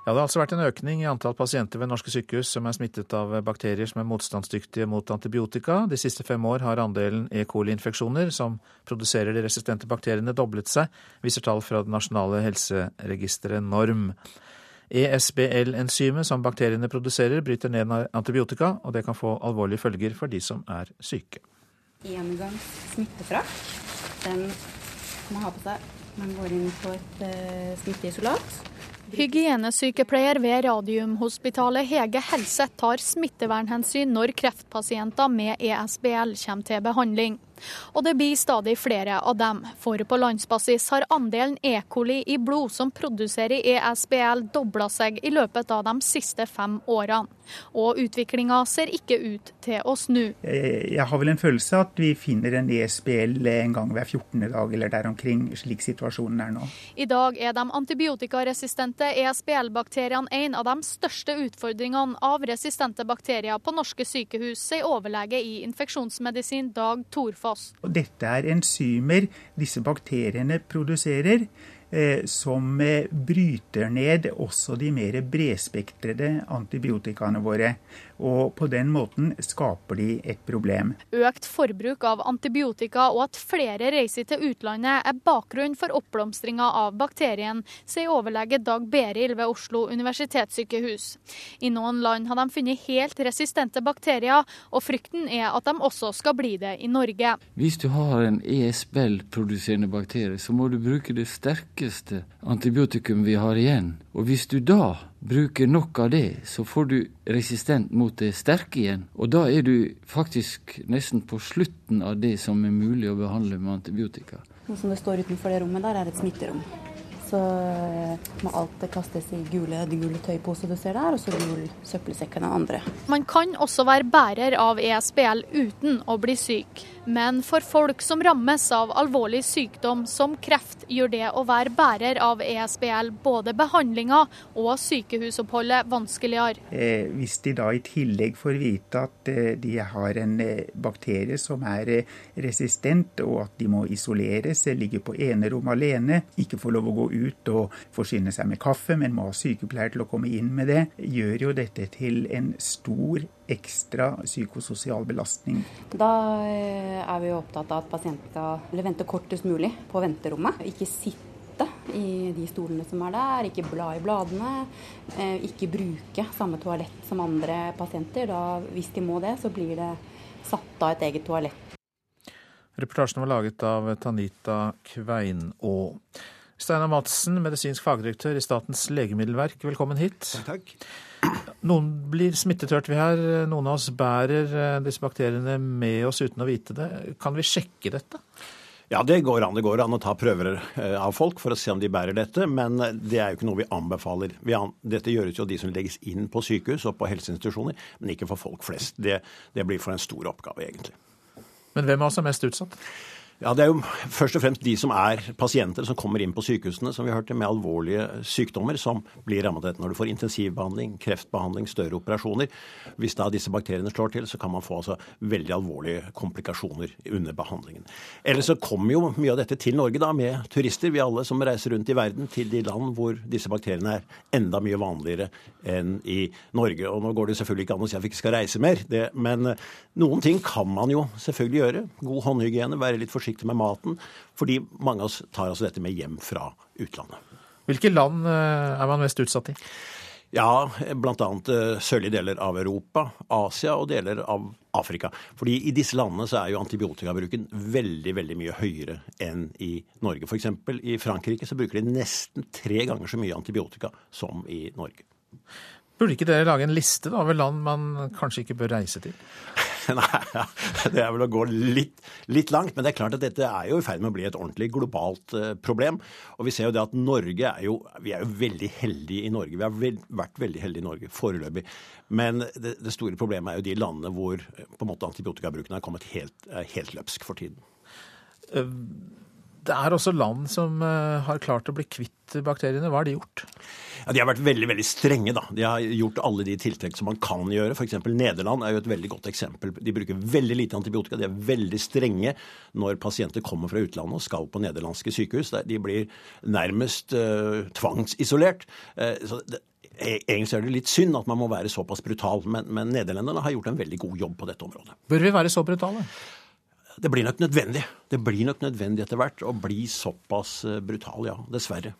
[SPEAKER 1] Ja, Det har altså vært en økning i antall pasienter ved norske sykehus som er smittet av bakterier som er motstandsdyktige mot antibiotika. De siste fem år har andelen E. coli-infeksjoner som produserer de resistente bakteriene, doblet seg, viser tall fra det nasjonale helseregisteret NORM. ESBL-enzymet som bakteriene produserer, bryter ned antibiotika, og det kan få alvorlige følger for de som er syke.
[SPEAKER 34] Engangs smittefrakk. Den man har på seg man går inn på et uh, smitteisolat.
[SPEAKER 35] Hygienesykepleier ved Radiumhospitalet Hege Helseth tar smittevernhensyn når kreftpasienter med ESBL kommer til behandling. Og det blir stadig flere av dem, for på landsbasis har andelen E. coli i blod som produserer ESBL dobla seg i løpet av de siste fem årene. Og utviklinga ser ikke ut til å snu.
[SPEAKER 36] Jeg har vel en følelse at vi finner en ESBL en gang hver 14. dag eller der omkring, slik situasjonen er nå.
[SPEAKER 35] I dag er de antibiotikaresistente ESBL-bakteriene en av de største utfordringene av resistente bakterier på norske sykehus, sier overlege i infeksjonsmedisin Dag Torfall
[SPEAKER 36] fast. Dette er enzymer disse bakteriene produserer, eh, som eh, bryter ned også de mer bredspektrede antibiotikaene våre og på den måten skaper de et problem.
[SPEAKER 35] Økt forbruk av antibiotika og at flere reiser til utlandet er bakgrunn for oppblomstringa av bakterien, sier overlege Dag Beril ved Oslo universitetssykehus. I noen land har de funnet helt resistente bakterier, og frykten er at de også skal bli det i Norge.
[SPEAKER 32] Hvis du har en ESBL-produserende bakterie, så må du bruke det sterkeste antibiotikum vi har igjen. Og hvis du da bruker nok av det, så får du resistent mot det sterke igjen. Og da er du faktisk nesten på slutten av det som er mulig å behandle med antibiotika.
[SPEAKER 34] Noe som det står utenfor det rommet der, er et smitterom. Så eh, må alt kastes i gule, de gule tøyposer du ser der, og så gul søppelsekk den andre.
[SPEAKER 35] Man kan også være bærer av ESBL uten å bli syk. Men for folk som rammes av alvorlig sykdom som kreft, gjør det å være bærer av ESBL både behandlinga og sykehusoppholdet vanskeligere.
[SPEAKER 36] Eh, hvis de da i tillegg får vite at eh, de har en eh, bakterie som er resistent, og at de må isoleres, ligge på enerom alene, ikke får lov å gå ut og forsyne seg med kaffe, men må ha sykepleier til å komme inn med det, gjør jo dette til en stor ekstra psykososial belastning.
[SPEAKER 34] Da eh, er vi opptatt av at pasienten skal vente kortest mulig på venterommet. Ikke sitte i de stolene som er der, ikke bla i bladene. Eh, ikke bruke samme toalett som andre pasienter. Da, hvis de må det, så blir det satt av et eget toalett.
[SPEAKER 1] Reportasjen var laget av Tanita Kveinå. Steinar Madsen, medisinsk fagdirektør i Statens legemiddelverk, velkommen hit.
[SPEAKER 37] Takk.
[SPEAKER 1] Noen blir smittet, hørte vi her. Noen av oss bærer eh, disse bakteriene med oss uten å vite det. Kan vi sjekke dette?
[SPEAKER 37] Ja, det går an. Det går an å ta prøver eh, av folk for å se om de bærer dette, men det er jo ikke noe vi anbefaler. Dette gjøres jo de som legges inn på sykehus og på helseinstitusjoner, men ikke for folk flest. Det, det blir for en stor oppgave, egentlig.
[SPEAKER 1] Men hvem av oss er mest utsatt?
[SPEAKER 37] Ja, Det er jo først og fremst de som er pasienter som kommer inn på sykehusene som vi hørte, med alvorlige sykdommer som blir rammet av dette. Når du får intensivbehandling, kreftbehandling, større operasjoner. Hvis da disse bakteriene slår til, så kan man få altså veldig alvorlige komplikasjoner under behandlingen. Ellers så kommer jo mye av dette til Norge da, med turister, vi alle som reiser rundt i verden til de land hvor disse bakteriene er enda mye vanligere enn i Norge. Og nå går det selvfølgelig ikke an å si at vi ikke skal reise mer, det, men noen ting kan man jo selvfølgelig gjøre. God håndhygiene, være litt forsiktig forsiktig med maten. Fordi mange av oss tar altså dette med hjem fra utlandet.
[SPEAKER 1] Hvilke land eh, er man mest utsatt i?
[SPEAKER 37] Ja, bl.a. Eh, sørlige deler av Europa, Asia og deler av Afrika. Fordi i disse landene så er jo antibiotikabruken veldig veldig mye høyere enn i Norge. F.eks. i Frankrike så bruker de nesten tre ganger så mye antibiotika som i Norge.
[SPEAKER 1] Burde ikke dere lage en liste da, over land man kanskje ikke bør reise til?
[SPEAKER 37] Nei, det er vel å gå litt, litt, langt. Men det er klart at dette er jo i ferd med å bli et ordentlig globalt uh, problem. Og vi ser jo det at Norge er jo Vi er jo veldig heldige i Norge. Vi har vel, vært veldig heldige i Norge foreløpig. Men det, det, store problemet er jo de landene hvor på en måte antibiotikabruken har kommet helt, helt løpsk for tiden.
[SPEAKER 1] Det er også land som har klart å bli kvitt bakteriene. Hva har de gjort?
[SPEAKER 37] Ja, De har vært veldig veldig strenge. da. De har gjort alle de tiltak som man kan gjøre. F.eks. Nederland er jo et veldig godt eksempel. De bruker veldig lite antibiotika. De er veldig strenge når pasienter kommer fra utlandet og skal på nederlandske sykehus. De blir nærmest uh, tvangsisolert. Uh, så det, e, Egentlig er det litt synd at man må være såpass brutal, men, men nederlenderne har gjort en veldig god jobb på dette området.
[SPEAKER 1] Bør vi være så brutale?
[SPEAKER 37] Det blir nok nødvendig. Det blir nok nødvendig etter hvert å bli såpass eh, brutal, ja. Dessverre.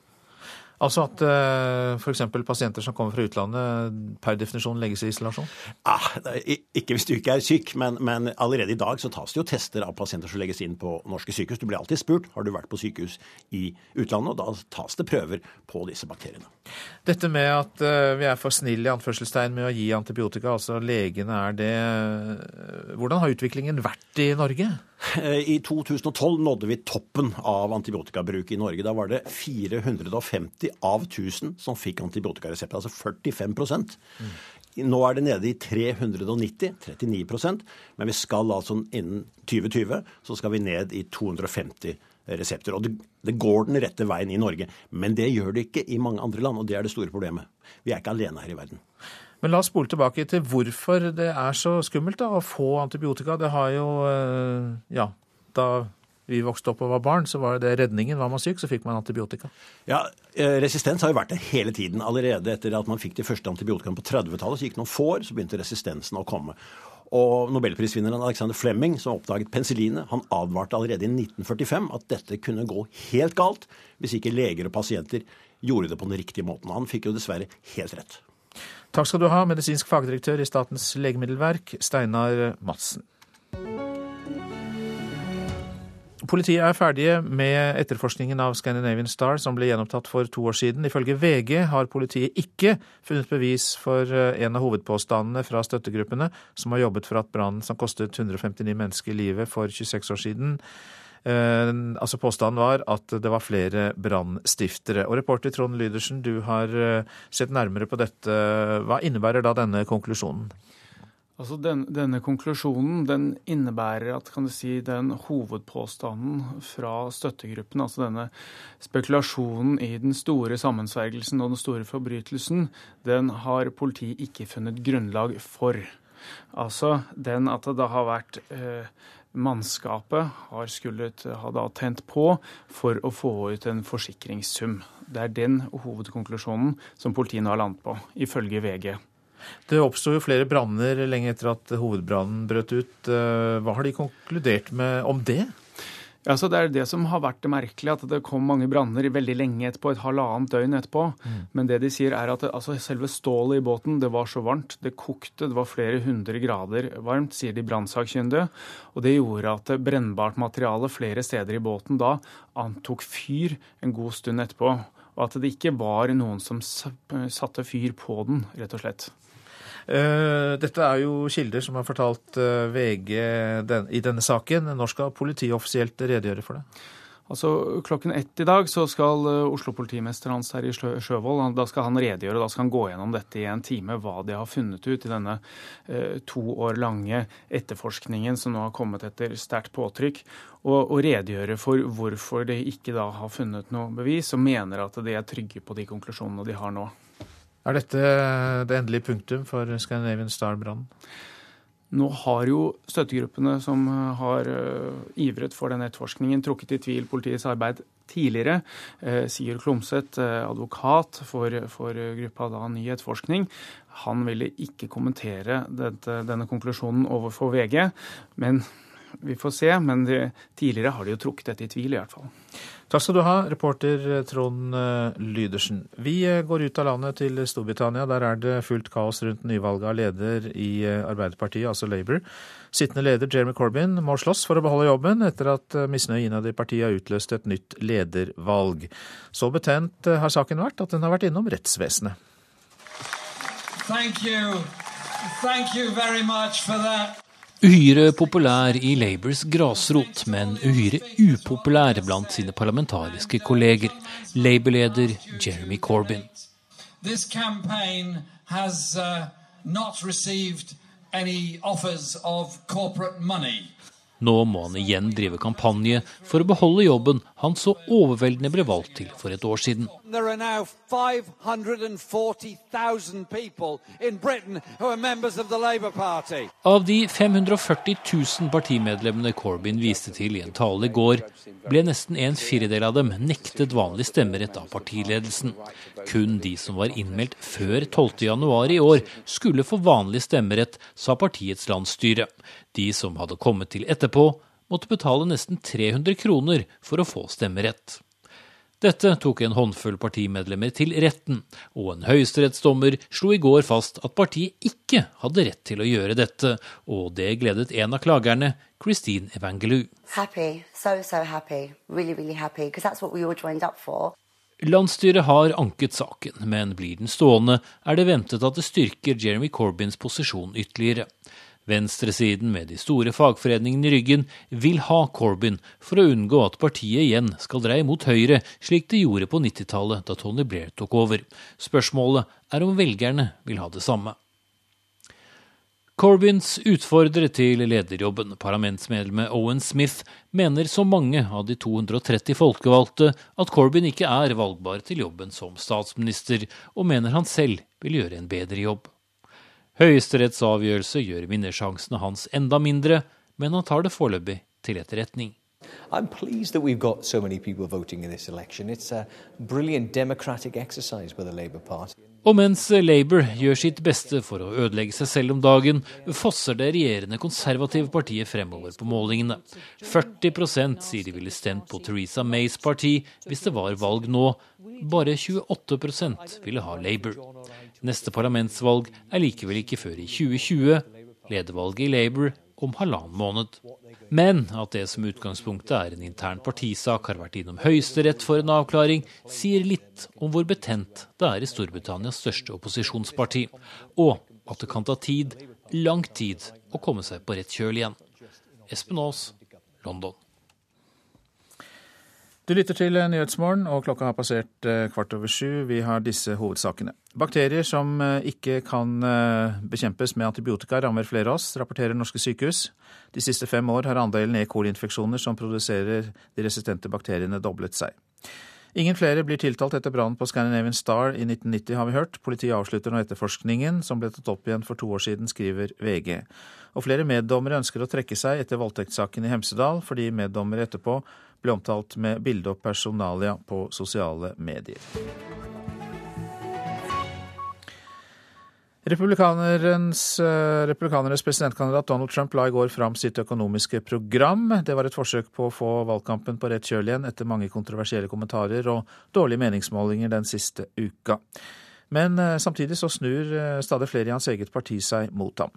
[SPEAKER 1] Altså at uh, f.eks. pasienter som kommer fra utlandet per definisjon legges i isolasjon?
[SPEAKER 37] Ah, ikke hvis du ikke er syk, men, men, allerede i dag så tas det jo tester av pasienter som legges inn på norske sykehus. Du blir alltid spurt har du vært på sykehus i utlandet, og da tas det prøver på disse bakteriene.
[SPEAKER 1] Dette med at uh, vi er for snille i anførselstegn med å gi antibiotika, altså legene er det Hvordan har utviklingen vært i Norge?
[SPEAKER 37] I 2012 nådde vi toppen av antibiotikabruk i Norge. Da var det 450 av 1000 som fikk antibiotikaresept, altså 45 mm. Nå er det nede i 390, 39% men vi skal altså innen 2020 så skal vi ned i 250 resepter. Og det, det, går den rette veien i Norge. Men det gjør det ikke i mange andre land, og det er det store problemet. Vi er ikke alene her i verden.
[SPEAKER 1] Men la oss spole tilbake til hvorfor det er så skummelt da, å få antibiotika. Det har jo eh, Ja, da vi vokste opp og var barn, så var det redningen. Var man syk, så fikk man antibiotika.
[SPEAKER 37] Ja, eh, Resistens har jo vært det hele tiden. Allerede etter at man fikk de første antibiotikaene på 30-tallet, så gikk noen få år, så begynte resistensen å komme. Og Nobelprisvinneren Alexander Flemming, som oppdaget penicillinet, han advarte allerede i 1945 at dette kunne gå helt galt hvis ikke leger og pasienter gjorde det på den riktige måten. Han fikk jo dessverre helt rett.
[SPEAKER 1] Takk skal du ha, medisinsk fagdirektør i Statens legemiddelverk, Steinar Madsen. Politiet er ferdige med etterforskningen av Scandinavian Star, som ble gjenopptatt for to år siden. Ifølge VG har politiet ikke funnet bevis for eh, en av hovedpåstandene fra støttegruppene, som har jobbet for at brannen som kostet 159 mennesker livet for 26 år siden, altså Påstanden var at det var flere brannstiftere. Og Reporter Trond Lydersen, du har eh, sett nærmere på dette. Hva innebærer da denne konklusjonen?
[SPEAKER 38] Altså den, Denne konklusjonen den innebærer at kan du si, den hovedpåstanden fra støttegruppen, altså denne spekulasjonen i den store sammensvergelsen og den store forbrytelsen, den har politiet ikke funnet grunnlag for. Altså den at det da har vært eh, Mannskapet har skullet ha da tent på for å få ut en forsikringssum. Det er den hovedkonklusjonen som politiet nå har landet på, ifølge VG.
[SPEAKER 1] Det oppsto jo flere branner lenge etter at hovedbrannen brøt ut. Eh, hva har de konkludert med om det?
[SPEAKER 38] Ja, så Det er det som har vært det merkelige, at det kom mange branner veldig lenge etterpå, et halvannet døgn etterpå. Mm. Men det de sier er at det, altså, selve stålet i båten det var så varmt, det kokte, det var flere hundre grader varmt, sier de brannsakkyndige. Og det gjorde at brennbart materiale flere steder i båten da antok fyr en god stund etterpå. Og at det ikke var noen som satte fyr på den, rett og slett.
[SPEAKER 1] Eh, dette er jo kilder som har fortalt VG VG i denne saken. Når skal politiet offisielt redegjøre for det?
[SPEAKER 38] Altså, Klokken ett i dag så skal eh, Oslo-politimester Hans Terje Sjøvold da skal han redegjøre, da skal han gå gjennom dette i en time, hva de har funnet ut i denne eh, to år lange etterforskningen som nå har kommet etter sterkt påtrykk, og, og, redegjøre for hvorfor de ikke da har funnet noe bevis, og mener at de er trygge på de konklusjonene de har nå.
[SPEAKER 1] Er dette det endelige punktum for Scandinavian Star-brannen?
[SPEAKER 38] Nå har jo støttegruppene som har uh, ivret for den etterforskningen, trukket i tvil politiets arbeid tidligere. Uh, Sigurd Klomsæt, advokat for, for gruppa da Ny etterforskning, han ville ikke kommentere dette, denne konklusjonen overfor VG. Men vi får se. Men tidligere har de jo trukket dette i tvil, i hvert fall.
[SPEAKER 1] Takk skal du ha, reporter Trond eh, Lydersen. Vi eh, går ut av landet til Storbritannia. Der er det fullt kaos rundt nyvalget av leder i eh, Arbeiderpartiet, altså Labour. Sittende leder Jeremy Corbyn må slåss for å beholde jobben etter at misnøye innad i partiet har utløst et nytt ledervalg. Så betent har saken vært at den har vært innom rettsvesenet. Thank you.
[SPEAKER 39] Thank you very much for that. Uhyre populær i Labours grasrot, men uhyre upopulær blant sine parlamentariske kolleger. Labour-leder Jeremy Corbyn. Has uh. Nå må han igjen drive kampanje for å beholde jobben han så overveldende ble valgt til for et år siden. Av de 540 000 partimedlemmene Corbyn viste til i en tale i går, ble nesten en firedel av dem nektet vanlig stemmerett av partiledelsen. Kun de som var innmeldt før 12.1 i år, skulle få vanlig stemmerett, sa partiets landsstyre. De som hadde kommet til etterpå, måtte betale nesten 300 kroner for å få stemmerett. Dette tok en håndfull partimedlemmer til retten, og en høyesterettsdommer slo i går fast at partiet ikke hadde rett til å gjøre dette, og det gledet en av klagerne, Christine Evangelou.
[SPEAKER 40] Happy, so so happy, really really happy, because that's what we all joined up for.
[SPEAKER 39] Landsstyret har anket saken, men blir den stående, er det ventet at det styrker Jeremy Corbyns posisjon ytterligere. Venstresiden med de store fagforeningene i ryggen vil ha Corbyn for å unngå at partiet igjen skal dreie mot høyre, slik det gjorde på 90-tallet da Tony Blair tok over. Spørsmålet er om velgerne vil ha det samme. Corbyns utfordrer til lederjobben, parlamentsmedlemmet Owen Smith, mener som mange av de 230 folkevalgte at Corbyn ikke er valgbar til jobben som statsminister, og mener han selv vil gjøre en bedre jobb. Høyesteretts avgjørelse gjør vinnersjansene hans enda mindre, men han tar det foreløpig til etterretning.
[SPEAKER 41] I'm pleased that we've got so many people voting in this election. It's a brilliant democratic exercise by the Labour Party.
[SPEAKER 39] Og mens Labour gjør sitt beste for å ødelegge seg selv om dagen, fosser det regjerende konservative partiet fremover på målingene. 40% sier de ville stemt på Theresa Mays parti hvis det var valg nå. Bare 28% ville ha Labour. Neste parlamentsvalg er likevel ikke før i 2020. Ledervalget i Labour om halvannen måned. Men at det som utgangspunktet er en intern partisak, har vært innom Høyesterett for en avklaring, sier litt om hvor betent det er i Storbritannias største opposisjonsparti, og at det kan ta tid, lang tid, å komme seg på rett kjøl igjen. Espen Aas, London.
[SPEAKER 1] Du lytter til Nyhetsmorgen, og klokka har passert eh, kvart over sju. Vi har disse hovedsakene. Bakterier som eh, ikke kan eh, bekjempes med antibiotika, rammer flere av oss, rapporterer norske sykehus. De siste fem år har andelen E. coli-infeksjoner som produserer de resistente bakteriene, doblet seg. Ingen flere blir tiltalt etter brannen på Scandinavian Star i 1990, har vi hørt. Politiet avslutter nå etterforskningen, som ble tatt opp igjen for to år siden, skriver VG. Og flere meddommere ønsker å trekke seg etter voldtektssaken i Hemsedal, fordi meddommere etterpå ble omtalt med bilde og personalia på sosiale medier. Republikanernes, eh, presidentkandidat Donald Trump la i går fram sitt økonomiske program. Det var et forsøk på å få valgkampen på rett kjøl igjen etter mange kontroversielle kommentarer og dårlige meningsmålinger den siste uka. Men eh, samtidig så snur eh, stadig flere i hans eget parti seg mot ham.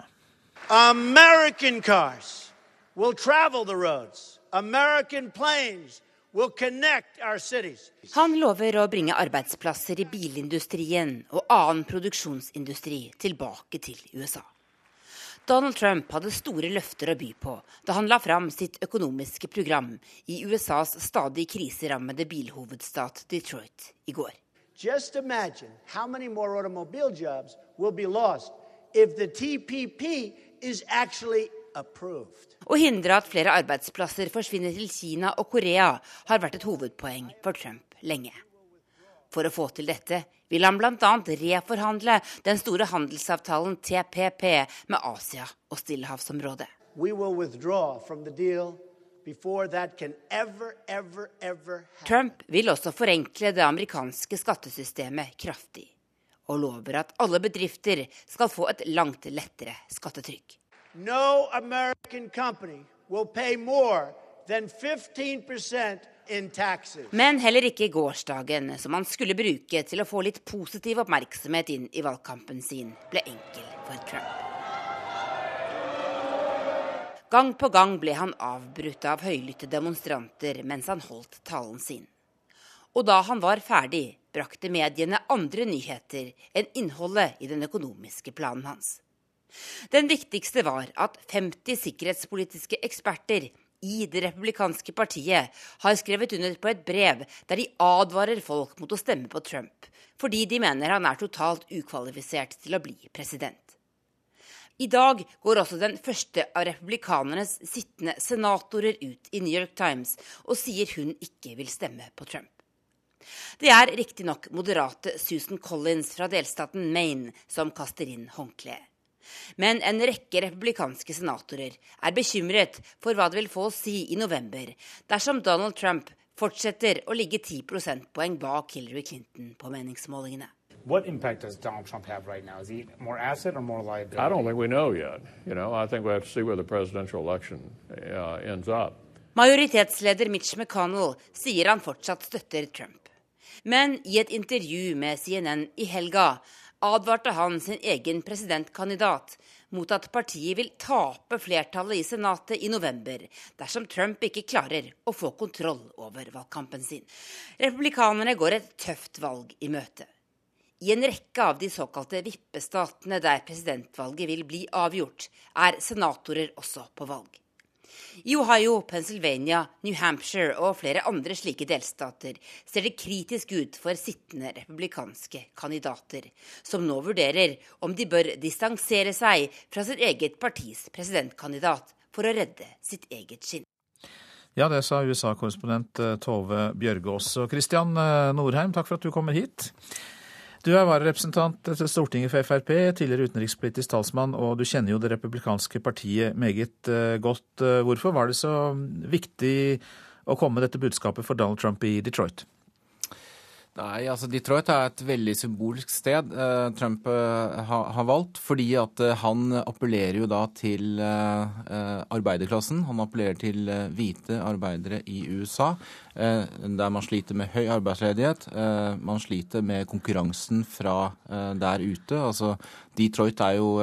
[SPEAKER 42] American cars will travel the roads. American planes will connect our cities.
[SPEAKER 43] Han lover å bringe arbeidsplasser i bilindustrien og annen produksjonsindustri tilbake til USA. Donald Trump hadde store løfter å by på da han la fram sitt økonomiske program i USAs stadig kriserammede bilhovedstat Detroit i går.
[SPEAKER 42] Just imagine how many more automobile jobs will be lost if the TPP is actually
[SPEAKER 43] å hindre at flere arbeidsplasser forsvinner til Kina og Korea, har vært et hovedpoeng for Trump lenge. For å få til dette vil han bl.a. reforhandle den store handelsavtalen TPP med Asia og Stillehavsområdet. Ever, ever, ever Trump vil også forenkle det amerikanske skattesystemet kraftig, og lover at alle bedrifter skal få et langt lettere skattetrykk.
[SPEAKER 42] No American company will pay more than 15% in taxes.
[SPEAKER 43] Men heller ikke gårsdagen, som han skulle bruke til å få litt positiv oppmerksomhet inn i valgkampen sin, ble enkel for Trump. Gang på gang ble han avbrutt av høylytte demonstranter mens han holdt talen sin. Og da han var ferdig, brakte mediene andre nyheter enn innholdet i den økonomiske planen hans. Den viktigste var at 50 sikkerhetspolitiske eksperter i det republikanske partiet har skrevet under på et brev der de advarer folk mot å stemme på Trump, fordi de mener han er totalt ukvalifisert til å bli president. I dag går også den første av republikanernes sittende senatorer ut i New York Times og sier hun ikke vil stemme på Trump. Det er riktignok moderate Susan Collins fra delstaten Maine som kaster inn håndkleet. Men en rekke republikanske senatorer er bekymret for hva det vil få å si i november dersom Donald Trump fortsetter å ligge 10 prosentpoeng bak Hillary Clinton på meningsmålingene.
[SPEAKER 44] What impact does Donald Trump have right now? Is he more asset or more liability?
[SPEAKER 45] I don't think we know yet. You know, I think we have to see where the presidential election uh, ends up.
[SPEAKER 43] Majoritetsleder Mitch McConnell sier han fortsatt støtter Trump. Men i et intervju med CNN i helga advarte han sin egen presidentkandidat mot at partiet vil tape flertallet i Senatet i november dersom Trump ikke klarer å få kontroll over valgkampen sin. Republikanerne går et tøft valg i møte. I en rekke av de såkalte vippestatene der presidentvalget vil bli avgjort, er senatorer også på valg. I Ohio, Pennsylvania, New Hampshire og flere andre slike delstater ser det kritisk ut for sittende republikanske kandidater, som nå vurderer om de bør distansere seg fra sitt eget partis presidentkandidat for å redde sitt eget skinn.
[SPEAKER 1] Ja, det sa USA-korrespondent eh, Tove Bjørgaas. Og Christian eh, Norheim, takk for at du kommer hit. Du er vararepresentant til Stortinget for Frp, tidligere utenrikspolitisk talsmann, og du kjenner jo det republikanske partiet meget eh, godt. Eh, hvorfor var det så viktig å komme med dette budskapet for Donald Trump i Detroit?
[SPEAKER 46] Nei, altså Detroit er et veldig symbolsk sted eh, Trump eh, ha, har valgt. Fordi at eh, han appellerer jo da til eh, eh, arbeiderklassen. Han appellerer til eh, hvite arbeidere i USA. der man sliter med høy arbeidsledighet. man sliter med konkurransen fra der ute. Altså Detroit er jo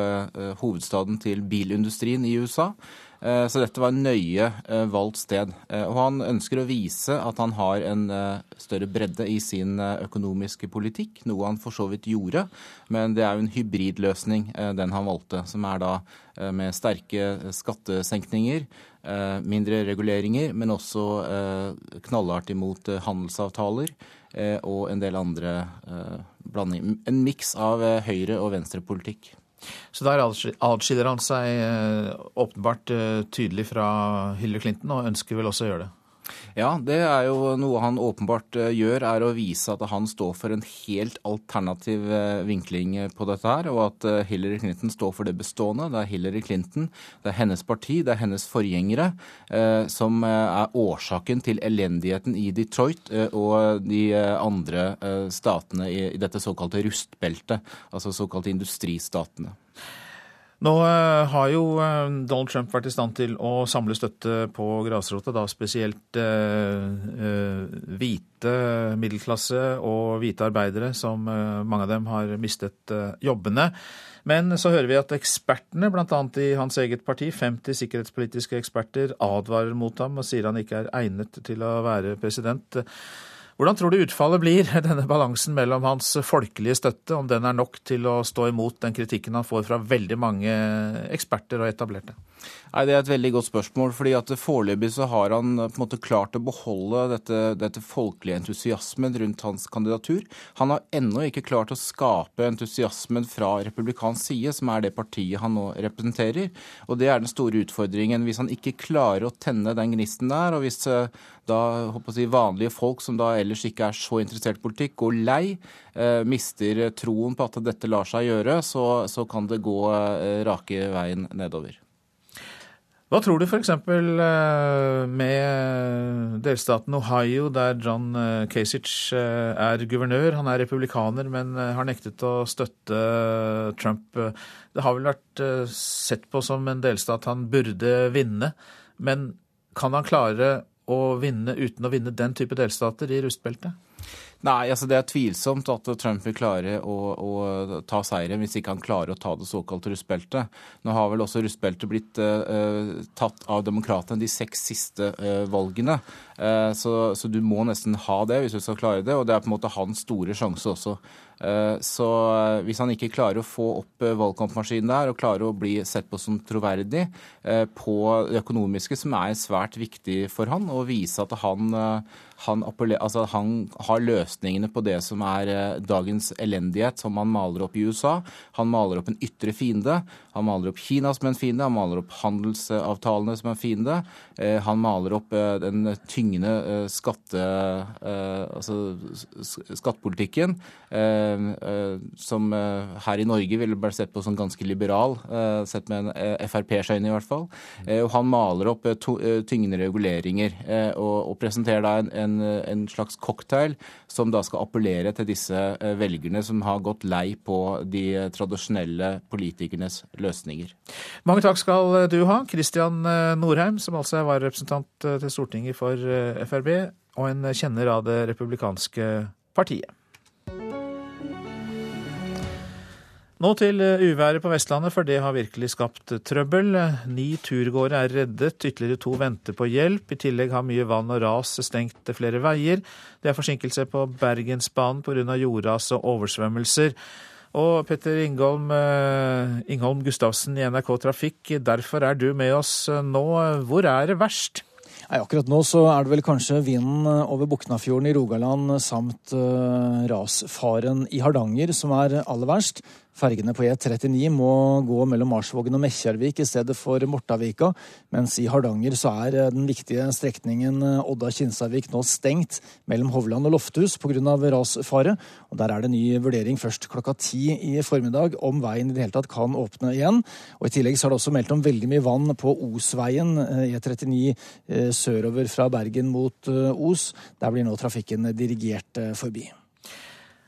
[SPEAKER 46] hovedstaden til bilindustrien i USA. Eh, så dette var nøye eh, valgt sted. Eh, og han ønsker å vise at han har en større bredde i sin økonomiske politikk, noe han for så vidt gjorde. Men det er jo en hybridløsning, den han valgte, som er da med sterke skattesenkninger, mindre reguleringer, men også knallhardt imot handelsavtaler og en del andre blandinger. En miks av høyre- og venstrepolitikk.
[SPEAKER 1] Så der adskiller han seg eh, åpenbart eh, tydelig fra Hillary Clinton, og ønsker vel også å gjøre det?
[SPEAKER 46] Ja, det er jo noe han åpenbart eh, gjør, er å vise at han står for en helt alternativ vinkling på dette her, og at Hillary Clinton står for det bestående. Det er Hillary Clinton, det er hennes parti, det er hennes forgjengere eh, som er årsaken til elendigheten i Detroit eh, og de andre eh, statene i dette såkalte rustbeltet, altså såkalte industristatene.
[SPEAKER 1] Nå uh, har jo uh, Donald Trump vært i stand til å samle støtte på grasrota, da spesielt uh, hvite middelklasse og hvite arbeidere, som mange av dem har mistet jobbene. Men så hører vi at ekspertene, bl.a. i hans eget parti, 50 sikkerhetspolitiske eksperter, advarer mot ham og sier han ikke er egnet til å være president. Hvordan tror du utfallet blir, denne balansen mellom hans folkelige støtte, om den er nok til å stå imot den kritikken han får fra veldig mange eksperter og etablerte?
[SPEAKER 46] Nei, Det er et veldig godt spørsmål. fordi at Foreløpig så har han på en måte klart å beholde dette, dette folkelige entusiasmen rundt hans kandidatur. Han har ennå ikke klart å skape entusiasmen fra republikansk side, som er det partiet han nå representerer. Og Det er den store utfordringen. Hvis han ikke klarer å tenne den gnisten der, og hvis eh, da håper jeg, vanlige folk som da ellers ikke er så interessert i politikk, går lei, eh, mister troen på at dette lar seg gjøre, så, så kan det gå eh, rake veien nedover.
[SPEAKER 1] Hva tror du f.eks. Eh, med delstaten Ohio, der John eh, Kasich eh, er guvernør? Han er republikaner, men har nektet å støtte Trump. Det har vel vært sett på som en delstat han burde vinne, men kan han klare å vinne uten å vinne den type delstater i rustbeltet?
[SPEAKER 46] Nei, altså det er tvilsomt at Trump vil klare å, å ta seieren hvis ikke han klarer å ta det såkalte rustbeltet. Nå har vel også rustbeltet blitt uh, tatt av demokratene de seks siste uh, valgene. Uh, så, så, du må nesten ha det hvis du skal klare det, og det er på en måte hans store sjanse også. Så hvis han ikke klarer å få opp valgkampmaskinen der og klarer å bli sett på som troverdig på det økonomiske, som er svært viktig for han, og vise at han han, altså, han, har løsningene på det som er eh, dagens elendighet, som han maler opp i USA. Han maler opp en ytre fiende. Han maler opp Kina som en fiende. Han maler opp handelsavtalene som en fiende. Eh, han maler opp eh, den tyngende skatte, altså, skattepolitikken, som her i Norge ville vært sett på som ganske liberal, sett med en Frp-s øyne i hvert fall. og han maler opp tyngende reguleringer og, presenterer da en, en, slags cocktail som da skal appellere til disse eh, velgerne som har gått lei på de tradisjonelle politikernes løsninger.
[SPEAKER 1] Mange takk skal du ha, Kristian eh, Norheim, som altså er vararepresentant eh, til Stortinget for Frp, og en kjenner av det republikanske partiet. Nå til eh, uværet på Vestlandet, for det har virkelig skapt trøbbel. Ni turgåere er reddet, ytterligere to venter på hjelp. I tillegg har mye vann og ras stengt flere veier. Det er forsinkelse på Bergensbanen pga. jordras og oversvømmelser. Og Petter Ingholm, eh, Ingholm Gustavsen i NRK Trafikk, derfor er du med oss nå. Hvor er det verst?
[SPEAKER 47] Nei, akkurat nå så er det vel kanskje vinden over Buknafjorden i Rogaland samt rasfaren i Hardanger som er aller verst. Fergene på E39 må gå mellom Marsvågen og Mekkjarvik i stedet for Mortavika, mens i Hardanger så er eh, den viktige strekningen eh, Odda-Kinsarvik nå stengt mellom Hovland og Lofthus pga. rasfare. Og Der er det ny vurdering først klokka ti i formiddag om veien i det hele tatt kan åpne igjen. Og I tillegg så er det også meldt om veldig mye vann på Osveien, E39 eh, sørover fra Bergen mot Os. Der blir nå trafikken dirigert forbi.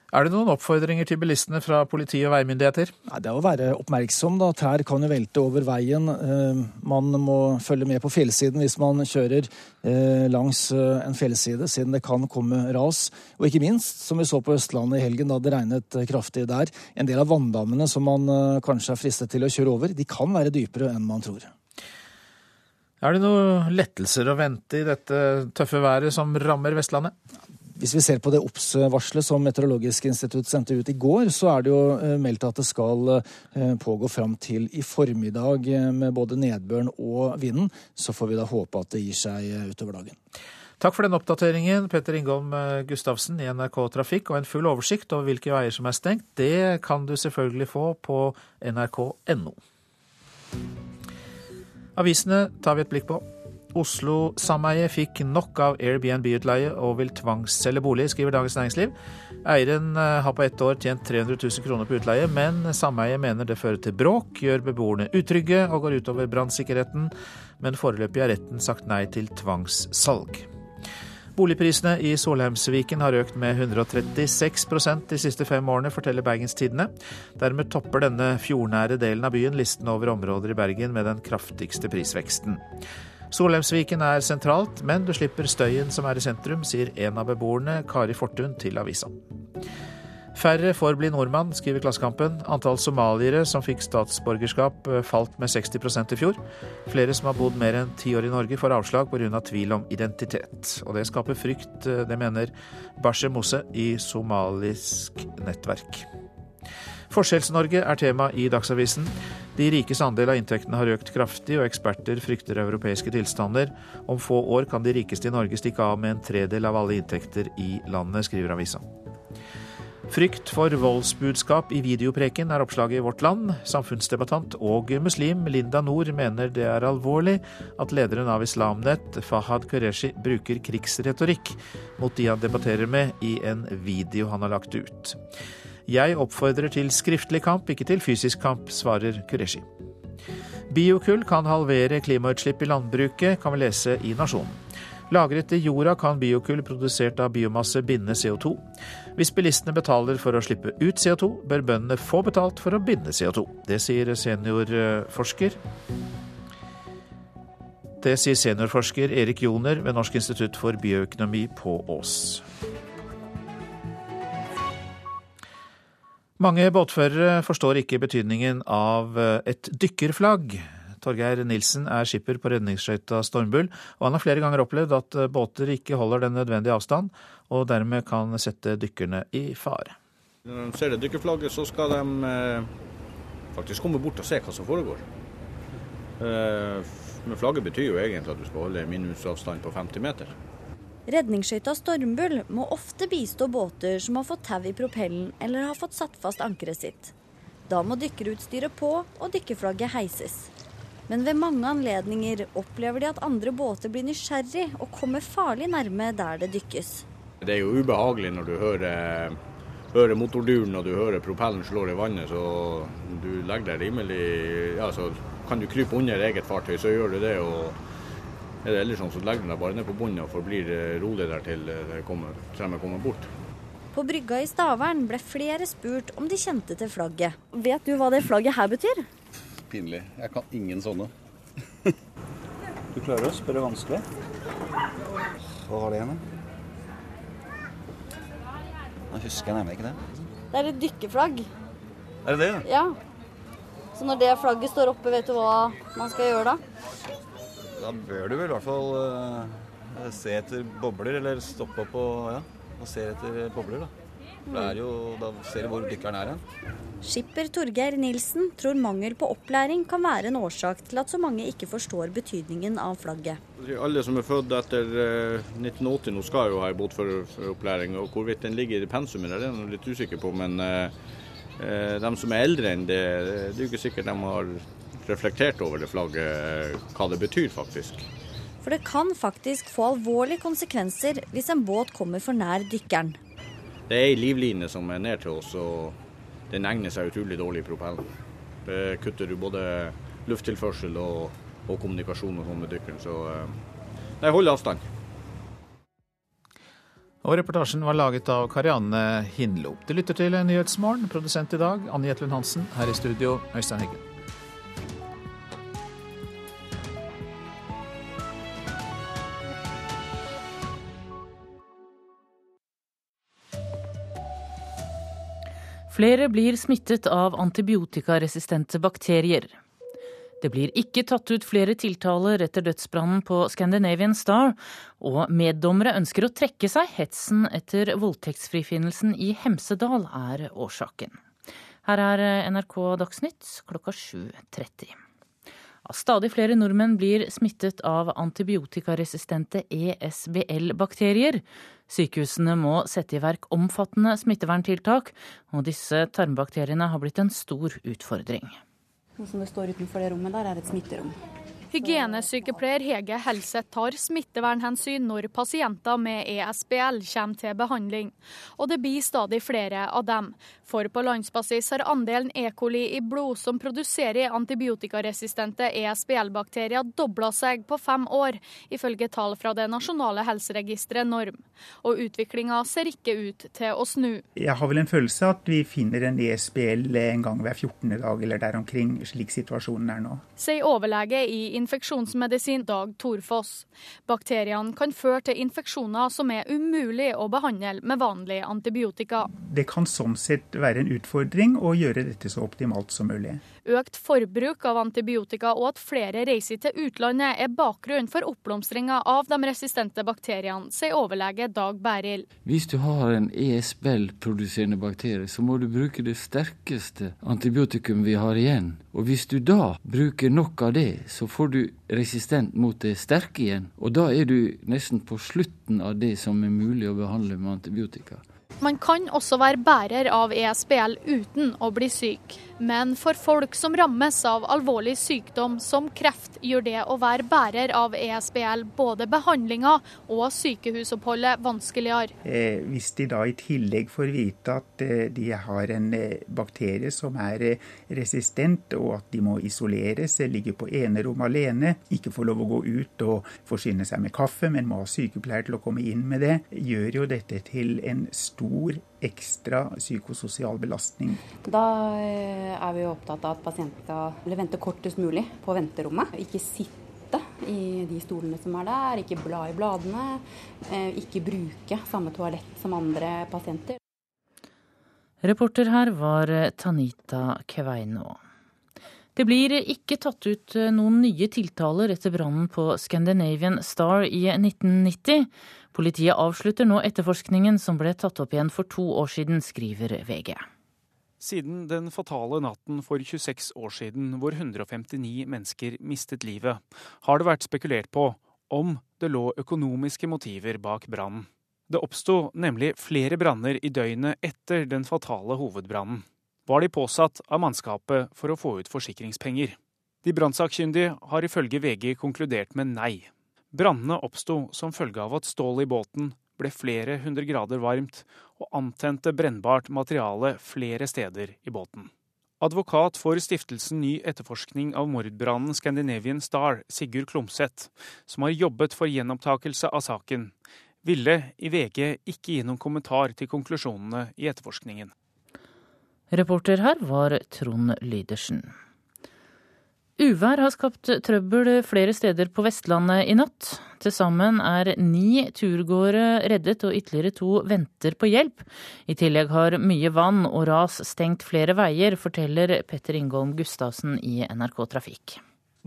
[SPEAKER 1] Er det noen oppfordringer til bilistene fra politi og veimyndigheter?
[SPEAKER 47] Nei, det er å være oppmerksom. da. Trær kan jo velte over veien. Eh, man må følge med på fjellsiden hvis man kjører eh, langs eh, en fjellside, siden det kan komme ras. Og ikke minst, som vi så på Østlandet i helgen da det regnet kraftig der, en del av vanndammene som man kanskje er fristet til å kjøre over, de kan være dypere enn man tror.
[SPEAKER 1] Er det noen lettelser å vente i dette tøffe været som rammer Vestlandet?
[SPEAKER 47] Hvis vi ser på det OBS-varselet som Meteorologisk institutt sendte ut i går, så er det jo eh, meldt at det skal eh, pågå fram til i formiddag eh, med både nedbøren og vinden. Så får vi da håpe at det gir seg utover dagen.
[SPEAKER 1] Takk for den oppdateringen, Petter Ingholm Gustavsen i NRK Trafikk. Og en full oversikt over hvilke veier som er stengt, det kan du selvfølgelig få på nrk.no. Avisene tar vi et blikk på. Oslo-sameiet fikk nok av Airbnb-utleie og vil tvangsselge bolig, skriver Dagens Næringsliv. Eieren eh, har på ett år tjent 300 000 kroner på utleie, men sameiet mener det fører til bråk, gjør beboerne utrygge og går utover brannsikkerheten. Men foreløpig har retten sagt nei til tvangssalg. Boligprisene i Solheimsviken har økt med 136% de siste fem årene, forteller Bergens Tidende. Dermed topper denne fjordnære delen av byen listen over områder i Bergen med den kraftigste prisveksten. Solheimsviken er sentralt, men du slipper støyen som er i sentrum, sier en av beboerne, Kari Fortun, til avisa. Færre får bli nordmann, skriver Klassekampen. Antall somaliere som fikk statsborgerskap eh, falt med 60% i fjor. Flere som har bodd mer enn ti år i Norge får avslag pga. tvil om identitet. Og det skaper frykt, eh, det mener Bashe Mose i Somalisk nettverk. Forskjells-Norge er tema i Dagsavisen. De rikes andel av inntektene har økt kraftig, og eksperter frykter europeiske tilstander. Om få år kan de rikeste i Norge stikke av med en tredel av alle inntekter i landet, skriver avisa. Frykt for voldsbudskap i videopreken er oppslaget i Vårt Land. Samfunnsdebattant og muslim Linda Nord mener det er alvorlig at lederen av Islamnett, Fahad Qureshi, bruker krigsretorikk mot de han debatterer med i en video han har lagt ut. Jeg oppfordrer til skriftlig kamp, ikke til fysisk kamp, svarer Qureshi. Biokull kan halvere klimautslipp i landbruket, kan vi lese i Nasjonen. Lagret i jorda kan biokull produsert av biomasse binde CO2. Hvis bilistene betaler for å slippe ut CO2, bør bøndene få betalt for å binde CO2. Det sier seniorforsker Det sier seniorforsker Erik Joner ved Norsk institutt for bioøkonomi på Ås. Mange båtførere forstår ikke betydningen av eh, et dykkerflagg. Torgeir Nilsen er skipper på redningsskøyta Stormbull, og han har flere ganger opplevd at eh, båter ikke holder den nødvendige avstand, og dermed kan sette dykkerne i fare.
[SPEAKER 48] Når de ser det dykkerflagget, så skal de eh, faktisk komme bort og se hva som foregår. Men flagget betyr jo egentlig at du skal holde minimumsavstand på 50 meter.
[SPEAKER 49] Redningsskøyta Stormbull må ofte bistå båter som har fått tau i propellen eller har fått satt fast ankeret sitt. Da må dykkerutstyret på og dykkerflagget heises. Men ved mange anledninger opplever de at andre båter blir nysgjerrig og kommer farlig nærme der det dykkes.
[SPEAKER 48] Det er jo ubehagelig når du hører, hører motorduren og du hører propellen slår i vannet, så du legger deg rimelig ja, så Kan du krype under eget fartøy, så gjør du det. og er det ellers sånn, så legger du deg bare ned på bunnen og forblir rolig der til de kommer, kommer, kommer bort.
[SPEAKER 49] På brygga i Stavern ble flere spurt om de kjente til flagget. Vet du hva det flagget her betyr?
[SPEAKER 50] Pinlig. Jeg kan ingen sånne. du klarer å spørre vanskelig. Hva var det igjen, da? Nå husker jeg nærmere ikke det.
[SPEAKER 49] Det er et dykkerflagg.
[SPEAKER 50] Er det det?
[SPEAKER 49] Ja. Så når det flagget står oppe, vet du hva man skal gjøre da?
[SPEAKER 50] Da bør du vel i hvert fall uh, se etter bobler, eller stoppe opp og, ja, og se etter bobler. Da. Det er jo, da ser du hvor dykkeren er hen.
[SPEAKER 49] Skipper Torgeir Nilsen tror mangel på opplæring kan være en årsak til at så mange ikke forstår betydningen av flagget.
[SPEAKER 48] Alle som er født etter 1980 nå skal jo ha en båtføreropplæring. og Hvorvidt den ligger i pensumet, det er jeg litt usikker på. Men eh, de som er eldre enn det, det er jo ikke sikkert de har reflektert over det flagget, hva det betyr faktisk.
[SPEAKER 49] For det kan faktisk få alvorlige konsekvenser hvis en båt kommer for nær dykkeren.
[SPEAKER 48] Det er ei livline som er ned til oss, og den egner seg utrolig dårlig i propellen. Det kutter du både lufttilførsel og, og kommunikasjon og sånn med dykkeren, så nei, hold avstand.
[SPEAKER 1] Og reportasjen var laget av Karianne Hindlo. Du lytter til Nyhetsmorgen. Produsent i dag Anne Jetlund Hansen. Her i studio Øystein Heggen.
[SPEAKER 31] Flere blir smittet av antibiotikaresistente bakterier. Det blir ikke tatt ut flere tiltaler etter dødsbrannen på Scandinavian Star, og meddommere ønsker å trekke seg. Hetsen etter voldtektsfrifinnelsen i Hemsedal er årsaken. Her er NRK Dagsnytt klokka 7.30. Stadig flere nordmenn blir smittet av antibiotikaresistente ESBL-bakterier. Sykehusene må sette i verk omfattende smitteverntiltak, og disse tarmbakteriene har blitt en stor utfordring.
[SPEAKER 34] Noe som det står utenfor det rommet der, er et smitterom.
[SPEAKER 35] Hygienesykepleier Hege Helseth tar smittevernhensyn når pasienter med ESBL kommer til behandling, og det blir stadig flere av dem. For på landsbasis har andelen E. coli i blod som produserer antibiotikaresistente ESBL-bakterier dobla seg på fem år, ifølge tall fra det nasjonale helseregisteret Norm. Og utviklinga ser ikke ut til å snu.
[SPEAKER 36] Jeg har vel en følelse at vi finner en ESBL en gang hver 14. dag eller der omkring, slik situasjonen er nå.
[SPEAKER 35] Sier overlege i infeksjonsmedisin Dag Torfoss. Bakteriene kan føre til infeksjoner som er umulig å behandle med vanlig antibiotika.
[SPEAKER 36] Det kan sånn sett være en utfordring å gjøre dette så optimalt som mulig.
[SPEAKER 35] Økt forbruk av antibiotika og at flere reiser til utlandet er bakgrunnen for oppblomstringa av de resistente bakteriene, sier overlege Dag Bærild.
[SPEAKER 32] Hvis du har en ESBL-produserende bakterie, så må du bruke det sterkeste antibiotikum vi har igjen. Og hvis du da bruker nok av det, så får du resistent mot det sterke igjen. Og da er du nesten på slutten av det som er mulig å behandle med antibiotika.
[SPEAKER 35] Man kan også være bærer av ESBL uten å bli syk. Men for folk som rammes av alvorlig sykdom som kreft, gjør det å være bærer av ESBL både behandlinga og sykehusoppholdet vanskeligere.
[SPEAKER 36] Eh, hvis de da i tillegg får vite at eh, de har en eh, bakterie som er resistent, og at de må isoleres, ligge på enerom alene, ikke få lov å gå ut og forsyne seg med kaffe, men må ha sykepleier til å komme inn med det, gjør jo dette til en stor ekstra psykososial belastning.
[SPEAKER 34] Da eh, er vi opptatt av at pasienten skal vente kortest mulig på venterommet. Ikke sitte i de stolene som er der, ikke bla i bladene. eh, Ikke bruke samme toalett som andre pasienter.
[SPEAKER 31] Reporter her var Tanita Kveinå. Det blir ikke tatt ut noen nye tiltaler etter brannen på Scandinavian Star i 1990. Politiet avslutter nå etterforskningen som ble tatt opp igjen for to år siden, skriver VG.
[SPEAKER 38] Siden den fatale natten for 26 år siden hvor 159 mennesker mistet livet, har det vært spekulert på om det lå økonomiske motiver bak brannen. Det oppsto nemlig flere branner i døgnet etter den fatale hovedbrannen. Var de påsatt av mannskapet for å få ut forsikringspenger? De brannsakkyndige har ifølge VG konkludert med nei. Brannene oppsto som følge av at stålet i båten ble flere hundre grader varmt og antente brennbart materiale flere steder i båten. Advokat for stiftelsen Ny etterforskning av mordbrannen Scandinavian Star, Sigurd Klomsæt, som har jobbet for gjenopptakelse av saken, ville i VG ikke gi noen kommentar til konklusjonene i etterforskningen.
[SPEAKER 31] Reporter her var Trond Lydersen. Uvær har skapt trøbbel flere steder på Vestlandet i natt. Til sammen er ni turgåere reddet og ytterligere to venter på hjelp. I tillegg har mye vann og ras stengt flere veier, forteller Petter Ingolm Gustavsen i NRK Trafikk.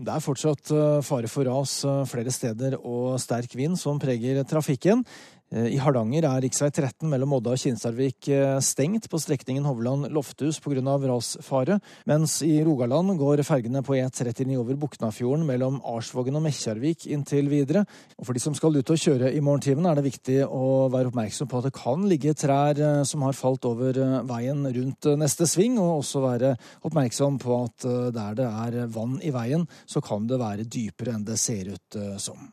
[SPEAKER 48] Det er fortsatt eh, fare for ras eh, flere steder og sterk vind som preger trafikken. Eh, I Hardanger er rv. 13 mellom Odda og Kinsarvik stengt på strekningen Hovland-Lofthus pga. rasfare, mens i Rogaland går fergene på E39 over Buknafjorden mellom Arsvågen og Mekkjarvik inntil videre. Og For de som skal ut og kjøre i morgentimene, er det viktig å være oppmerksom på at det kan ligge trær som har falt over veien rundt neste sving, og også være oppmerksom på at der det er vann i veien, så kan det være dypere enn det ser ut eh, som.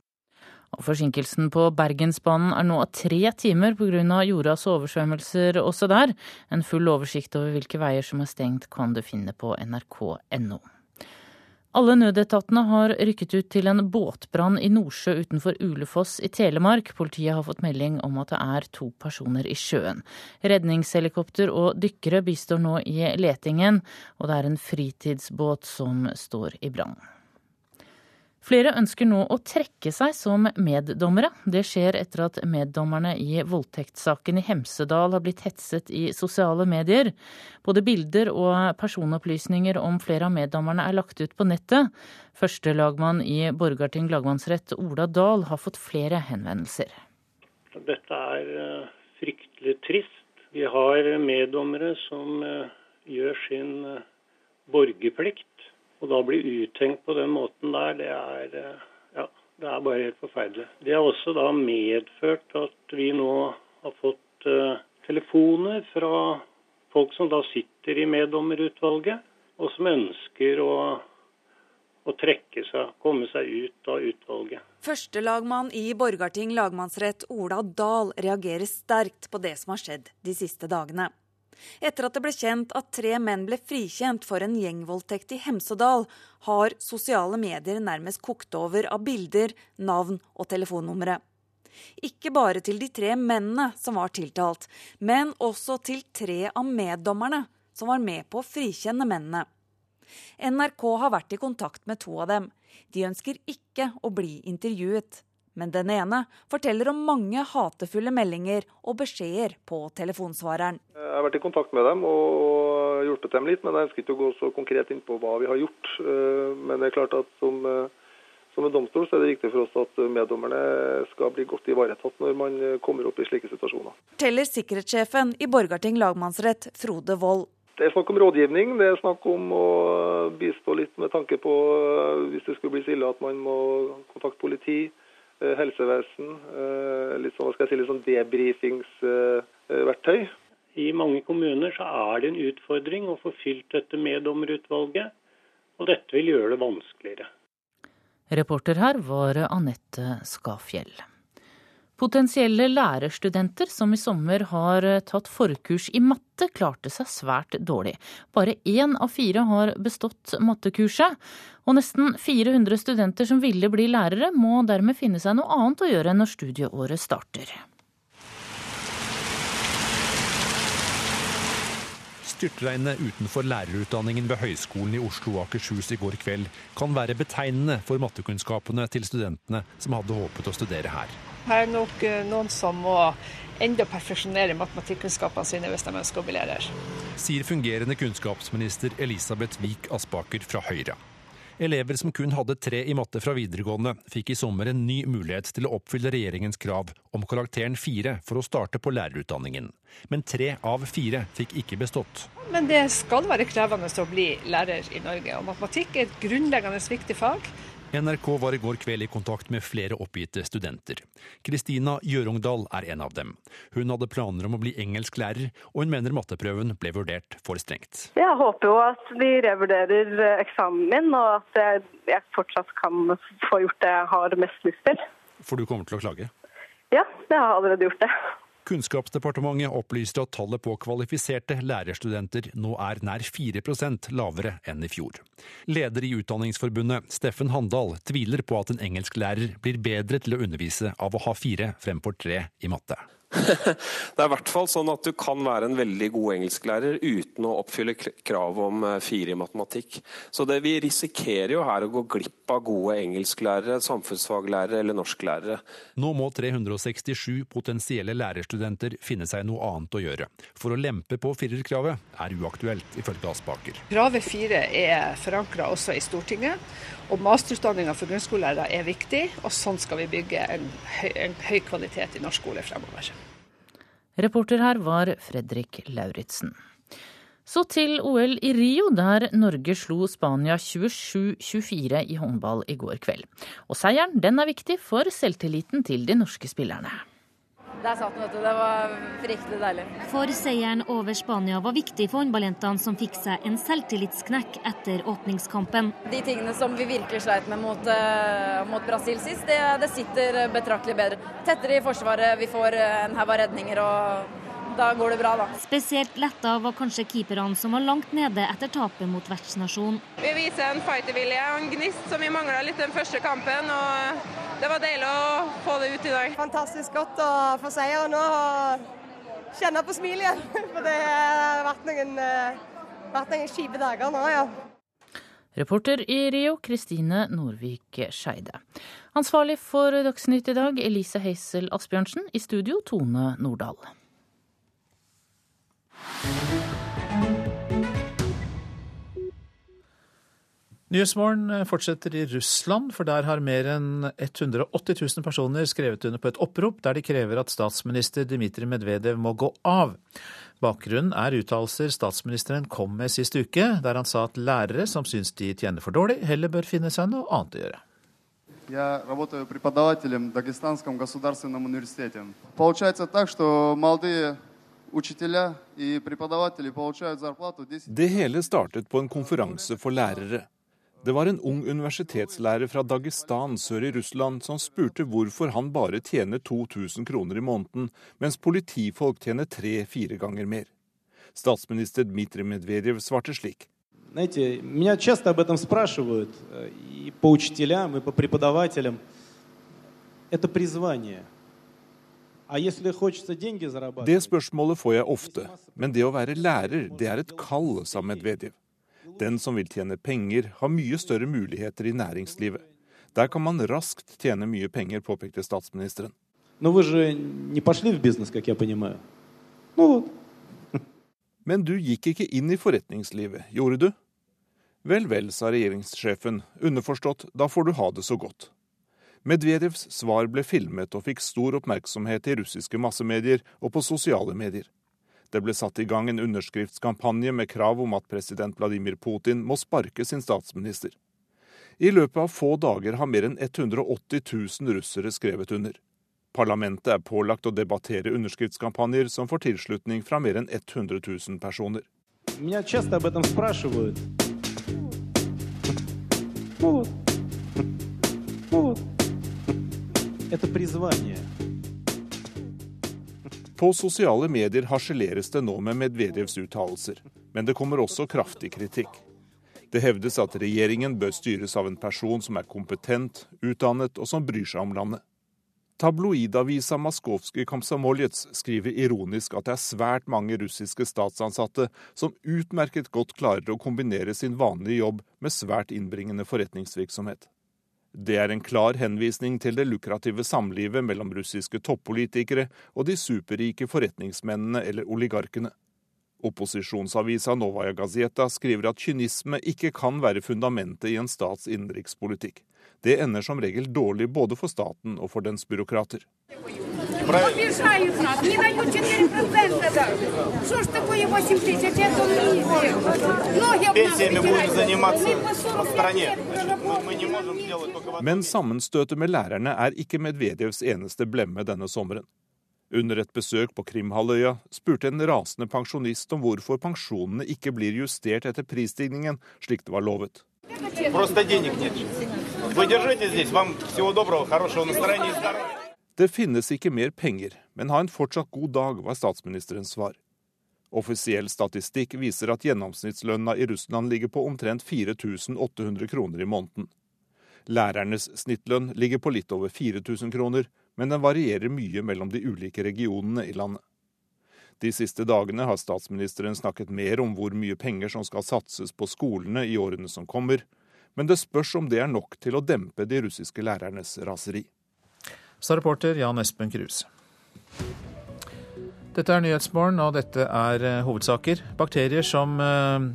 [SPEAKER 31] Og forsinkelsen på Bergensbanen er nå tre timer pga. jordas oversvømmelser også der. En full oversikt over hvilke veier som er stengt kan du finne på nrk.no. Alle nødetatene har rykket ut til en båtbrann i Nordsjø utenfor Ulefoss i Telemark. Politiet har fått melding om at det er to personer i sjøen. Redningshelikopter og dykkere bistår nå i letingen, og det er en fritidsbåt som står i brann. Flere ønsker nå å trekke seg som meddommere. Det skjer etter at meddommerne i voldtektssaken i Hemsedal har blitt hetset i sosiale medier. Både bilder og personopplysninger om flere av meddommerne er lagt ut på nettet. Førstelagmann i Borgarting lagmannsrett, Ola Dahl, har fått flere henvendelser.
[SPEAKER 2] Dette er eh, fryktelig trist. Vi har meddommere som eh, gjør sin eh, borgerplikt og da bli uttenkt på den måten der, det er, eh, ja, det er bare helt forferdelig. Det har også da medført at vi nå har fått uh, telefoner fra folk som da sitter i meddommerutvalget, og som ønsker å, å trekke seg, komme seg ut av utvalget.
[SPEAKER 3] Førstelagmann i Borgarting lagmannsrett Ola Dahl reagerer sterkt på det som har skjedd de siste dagene. Etter at det ble kjent at tre menn ble frikjent for en gjengvoldtekt i Hemsedal, har sosiale medier nærmest kokt over av bilder, navn og telefonnumre. Ikke bare til de tre mennene som var tiltalt, men også til tre av meddommerne som var med på å frikjenne mennene. NRK har vært i kontakt med to av dem. De ønsker ikke å bli intervjuet. Men den ene forteller om mange hatefulle meldinger og beskjeder på telefonsvareren.
[SPEAKER 4] Jeg har vært i kontakt med dem og hjulpet dem litt, men jeg ønsker ikke å gå så konkret inn på hva vi har gjort. Eh, men det er klart at som, eh, som en domstol så er det viktig for oss at meddommerne skal bli godt ivaretatt når man kommer opp i slike situasjoner.
[SPEAKER 3] Teller sikkerhetssjefen i Borgarting lagmannsrett, Frode Wold.
[SPEAKER 4] Det er snakk om rådgivning. Det er snakk om å bistå litt med tanke på eh, hvis det skulle bli så ille at man må kontakte politi. Eh, helsevesen. Eh, litt sånn, hva skal jeg si, litt sånn debrifingsverktøy.
[SPEAKER 2] I mange kommuner så er det en utfordring å få fylt dette meddommerutvalget, og dette vil gjøre det vanskeligere.
[SPEAKER 31] Reporter her var Anette Skafjell. Potensielle lærerstudenter som i sommer har tatt forkurs i matte, klarte seg svært dårlig. Bare én av fire har bestått mattekurset. Og nesten 400 studenter som ville bli lærere, må dermed finne seg noe annet å gjøre når studieåret starter.
[SPEAKER 15] Styrtregnet utenfor lærerutdanningen ved Høgskolen i Oslo og Akershus i går kveld kan være betegnende for mattekunnskapene til studentene som hadde håpet å studere her.
[SPEAKER 17] Her er nok eh, noen som må enda perfeksjonere matematikkunnskapene sine hvis de ønsker å bli lærer.
[SPEAKER 15] Sier fungerende kunnskapsminister Elisabeth Vik Aspaker fra Høyre. Elever som kun hadde tre i matte fra videregående, fikk i sommer en ny mulighet til å oppfylle regjeringens krav om karakteren fire for å starte på lærerutdanningen. Men tre av fire fikk ikke bestått.
[SPEAKER 17] Men det skal være krevende å bli lærer i Norge. Og matematikk er et grunnleggende viktig fag.
[SPEAKER 15] NRK var i går kveld i kontakt med flere oppgitte studenter. Kristina Gjørungdal er en av dem. Hun hadde planer om å bli engelsklærer, og hun mener matteprøven ble vurdert for strengt.
[SPEAKER 51] Jeg håper jo at de revurderer eksamen min, og at jeg fortsatt kan få gjort det jeg har mest lyst til.
[SPEAKER 15] For du kommer til å klage?
[SPEAKER 51] Ja, jeg har allerede gjort det.
[SPEAKER 15] Kunnskapsdepartementet opplyste at tallet på kvalifiserte lærerstudenter nå er nær 4% lavere enn i fjor. Leder i Utdanningsforbundet, Steffen Handal, tviler på at en engelsklærer blir bedre til å undervise av å ha fire fremfor tre i matte.
[SPEAKER 19] Det er i hvert fall sånn at du kan være en veldig god engelsklærer uten å oppfylle kravet om eh, fire i matematikk. Så det, vi risikerer jo her å gå glipp av gode engelsklærere, samfunnsfaglærere eller norsklærere.
[SPEAKER 15] Nå må 367 potensielle lærerstudenter finne seg noe annet å gjøre. For å lempe på firerkravet er uaktuelt, ifølge Aspaker.
[SPEAKER 17] Kravet fire er forankra også i Stortinget. Og masterutdanninga for grunnskolelærere er viktig, og sånn skal vi bygge en høy, en høy kvalitet i norsk skole fremover.
[SPEAKER 31] Reporter her var Fredrik Lauritzen. Så til OL i Rio, der Norge slo Spania 27-24 i håndball i går kveld. Og seieren den er viktig for selvtilliten til de norske spillerne.
[SPEAKER 52] Der satt den, vet du. Det var fryktelig deilig.
[SPEAKER 12] For seieren over Spania var viktig for håndballjentene, som fikk seg en selvtillitsknekk etter åpningskampen.
[SPEAKER 52] De tingene som vi virkelig sleit med mot, uh, mot Brasil sist, det, det, sitter betraktelig bedre. Tettere i forsvaret, vi får en haug av redninger og da går det bra, da.
[SPEAKER 12] Spesielt letta var kanskje keeperne som var langt nede etter tapet mot vertsnasjonen.
[SPEAKER 11] Vi viser en fightervilje og en gnist som vi mangla litt den første kampen. og Det var deilig å få det ut i dag.
[SPEAKER 13] Fantastisk godt å få seier nå og kjenne på smilet igjen. For det har vært noen, vært noen kjipe dager nå, ja.
[SPEAKER 31] Reporter i Rio, Kristine Norvik Skeide. Ansvarlig for Dagsnytt i dag, Elise Heisel Asbjørnsen. I studio, Tone Nordahl.
[SPEAKER 1] Nyhetsmorgen fortsetter i Russland, for der har mer enn 180 000 personer skrevet under på et opprop der de krever at statsminister Dmitrij Medvedev må gå av. Bakgrunnen er uttalelser statsministeren kom med sist uke, der han sa at lærere som syns de tjener for dårlig, heller bør finne seg noe annet å gjøre.
[SPEAKER 53] Я работаю преподавателем в Дагестанском государственном университете. Получается так, что молодые учителя и преподаватели получают зарплату 10...
[SPEAKER 54] Det hele startet på en konferanse for lærere. Det var en ung universitetslærer fra Dagestan sør i Russland som spurte hvorfor han bare tjener 2000 kroner i måneden, mens politifolk tjener tre-fire ganger mer. Statsminister Dmitrij Medvedev svarte slik.
[SPEAKER 38] Знаете, меня часто об этом спрашивают и по учителям, и по преподавателям. Это призвание.
[SPEAKER 54] det spørsmålet får jeg ofte, men det å være lærer, det er et kall, sa Medvedev. Den som vil tjene penger, har mye større muligheter i næringslivet. Der kan man raskt tjene mye penger, påpekte statsministeren. Men du gikk ikke inn i forretningslivet, gjorde du? Vel, vel, sa regjeringssjefen, underforstått, da får du ha det så godt. Medvedevs svar ble filmet og fikk stor oppmerksomhet i russiske massemedier og på sosiale medier. Det ble satt i gang en underskriftskampanje med krav om at president Vladimir Putin må sparke sin statsminister. I løpet av få dager har mer enn 180 000 russere skrevet under. Parlamentet er pålagt å debattere underskriftskampanjer som får tilslutning fra mer enn 100 000 personer.
[SPEAKER 38] Меня часто об этом спрашивают. Ну вот. Ну вот.
[SPEAKER 54] På sosiale medier harseleres det nå med Medvedevs uttalelser, men det kommer også kraftig kritikk. Det hevdes at regjeringen bør styres av en person som er kompetent, utdannet og som bryr seg om landet. Tabloidavisa Maskovskij Komsamoljets skriver ironisk at det er svært mange russiske statsansatte som utmerket godt klarer å kombinere sin vanlige jobb med svært innbringende forretningsvirksomhet. Det er en klar henvisning til det lukrative samlivet mellom russiske toppolitikere og de superrike forretningsmennene eller oligarkene. Opposisjonsavisa Novaja Gazeta skriver at kynisme ikke kan være fundamentet i en stats innenrikspolitikk. Det ender som regel dårlig både for staten og for dens byråkrater.
[SPEAKER 55] Обижают нас, не дают 4% даже. Что ж такое 8 тысяч, это низкие. Ноги об нас
[SPEAKER 56] Пенсиями будем
[SPEAKER 55] вытирают.
[SPEAKER 56] заниматься
[SPEAKER 55] Мы по 40
[SPEAKER 56] в стране.
[SPEAKER 55] лет
[SPEAKER 56] Мы, мы не можем делать только в
[SPEAKER 54] Men sammenstøtet med lærerne er ikke Medvedevs eneste blemme denne sommeren. Under et besøk på Krimhalvøya spurte en rasende pensjonist om hvorfor pensjonene ikke blir justert etter prisstigningen, slik det var lovet.
[SPEAKER 56] Просто денег нет. Вы держите здесь. Вам всего доброго, хорошего настроения и здоровья.
[SPEAKER 54] Det finnes ikke mer penger, men ha en fortsatt god dag, var statsministerens svar. Offisiell statistikk viser at gjennomsnittslønna i Russland ligger på omtrent 4800 kroner i måneden. Lærernes snittlønn ligger på litt over 4000 kroner, men den varierer mye mellom de ulike regionene i landet. De siste dagene har statsministeren snakket mer om hvor mye penger som skal satses på skolene i årene som kommer, men det spørs om det er nok til å dempe de russiske lærernes raseri.
[SPEAKER 1] Sa reporter Jan Espen Kruse. Dette er Nyhetsmorgen, og dette er eh, hovedsaker. Bakterier som eh,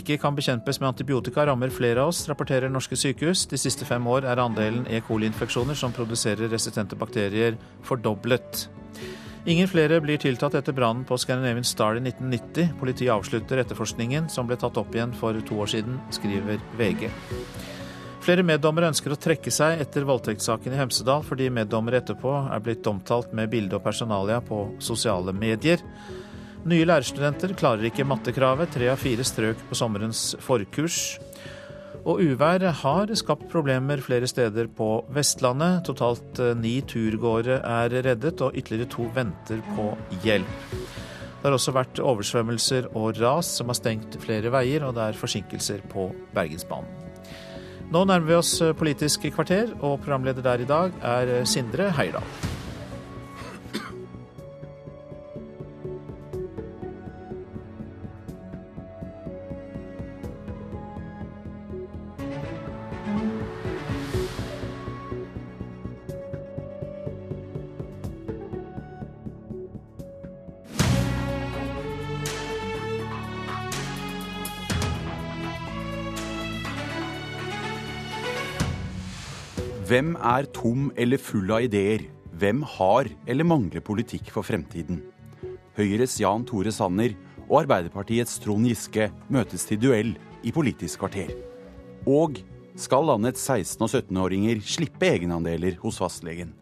[SPEAKER 1] ikke kan bekjempes med antibiotika, rammer flere av oss, rapporterer norske sykehus. De siste fem år er andelen E. coli-infeksjoner som produserer resistente bakterier, fordoblet. Ingen flere blir tiltatt etter brannen på Scandinavian Star i 1990. Politiet avslutter etterforskningen, som ble tatt opp igjen for to år siden, skriver VG. Flere meddommere ønsker å trekke seg etter voldtektssaken i Hemsedal, fordi meddommere etterpå er blitt omtalt med bilde og personalia på sosiale medier. Nye lærerstudenter klarer ikke mattekravet, tre av fire strøk på sommerens forkurs. Og uvær har skapt problemer flere steder på Vestlandet. Totalt eh, ni turgåere er reddet, og ytterligere to venter på hjelp. Det har også vært oversvømmelser og ras som har stengt flere veier, og det er forsinkelser på Bergensbanen. Nå nærmer vi oss Politisk kvarter, og programleder der i dag er Sindre Heierdal.
[SPEAKER 57] Hvem er tom eller full av ideer? Hvem har eller mangler politikk for fremtiden? Høyres Jan Tore Sanner og Arbeiderpartiets Trond Giske møtes til duell i Politisk kvarter. Og skal landets 16- og 17-åringer slippe egenandeler hos fastlegen?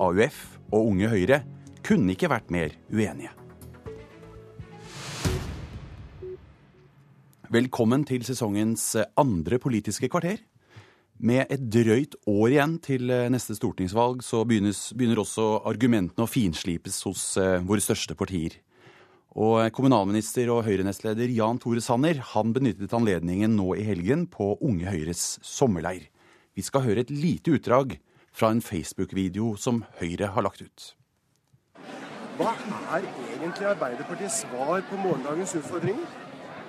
[SPEAKER 57] AUF og Unge Høyre kunne ikke vært mer uenige. Velkommen til sesongens andre Politiske kvarter. Med et drøyt år igjen til eh, neste stortingsvalg, så begynnes, begynner også argumentene å finslipes hos eh, våre største partier. Og eh, kommunalminister og Høyre-nestleder Jan Tore Sanner han benyttet anledningen nå i helgen på Unge Høyres sommerleir. Vi skal høre et lite utdrag fra en Facebook-video som Høyre har lagt ut.
[SPEAKER 58] Hva er egentlig Arbeiderpartiets svar på morgendagens utfordringer?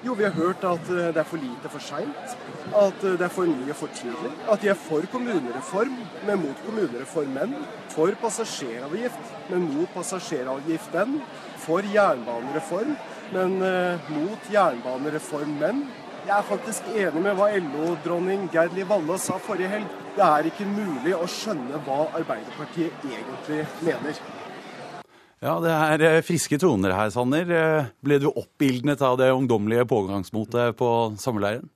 [SPEAKER 58] Jo, vi har hørt at eh, det er for lite for seint, at eh, det er for mye for tidlig. At de er for kommunereform, men mot kommunereformen. For passasjeravgift, men mot passasjeravgiften. For jernbanereform, men mot mot jernbanereformen. Jeg er faktisk enig med hva LO-dronning Gerd Liv Valla sa forrige helg. Det er ikke mulig å skjønne hva Arbeiderpartiet egentlig mener.
[SPEAKER 57] Ja, det er eh, friske toner her, Sanner. Eh, Ble du oppildnet av det ungdommelige pågangsmotet på sommerleiren?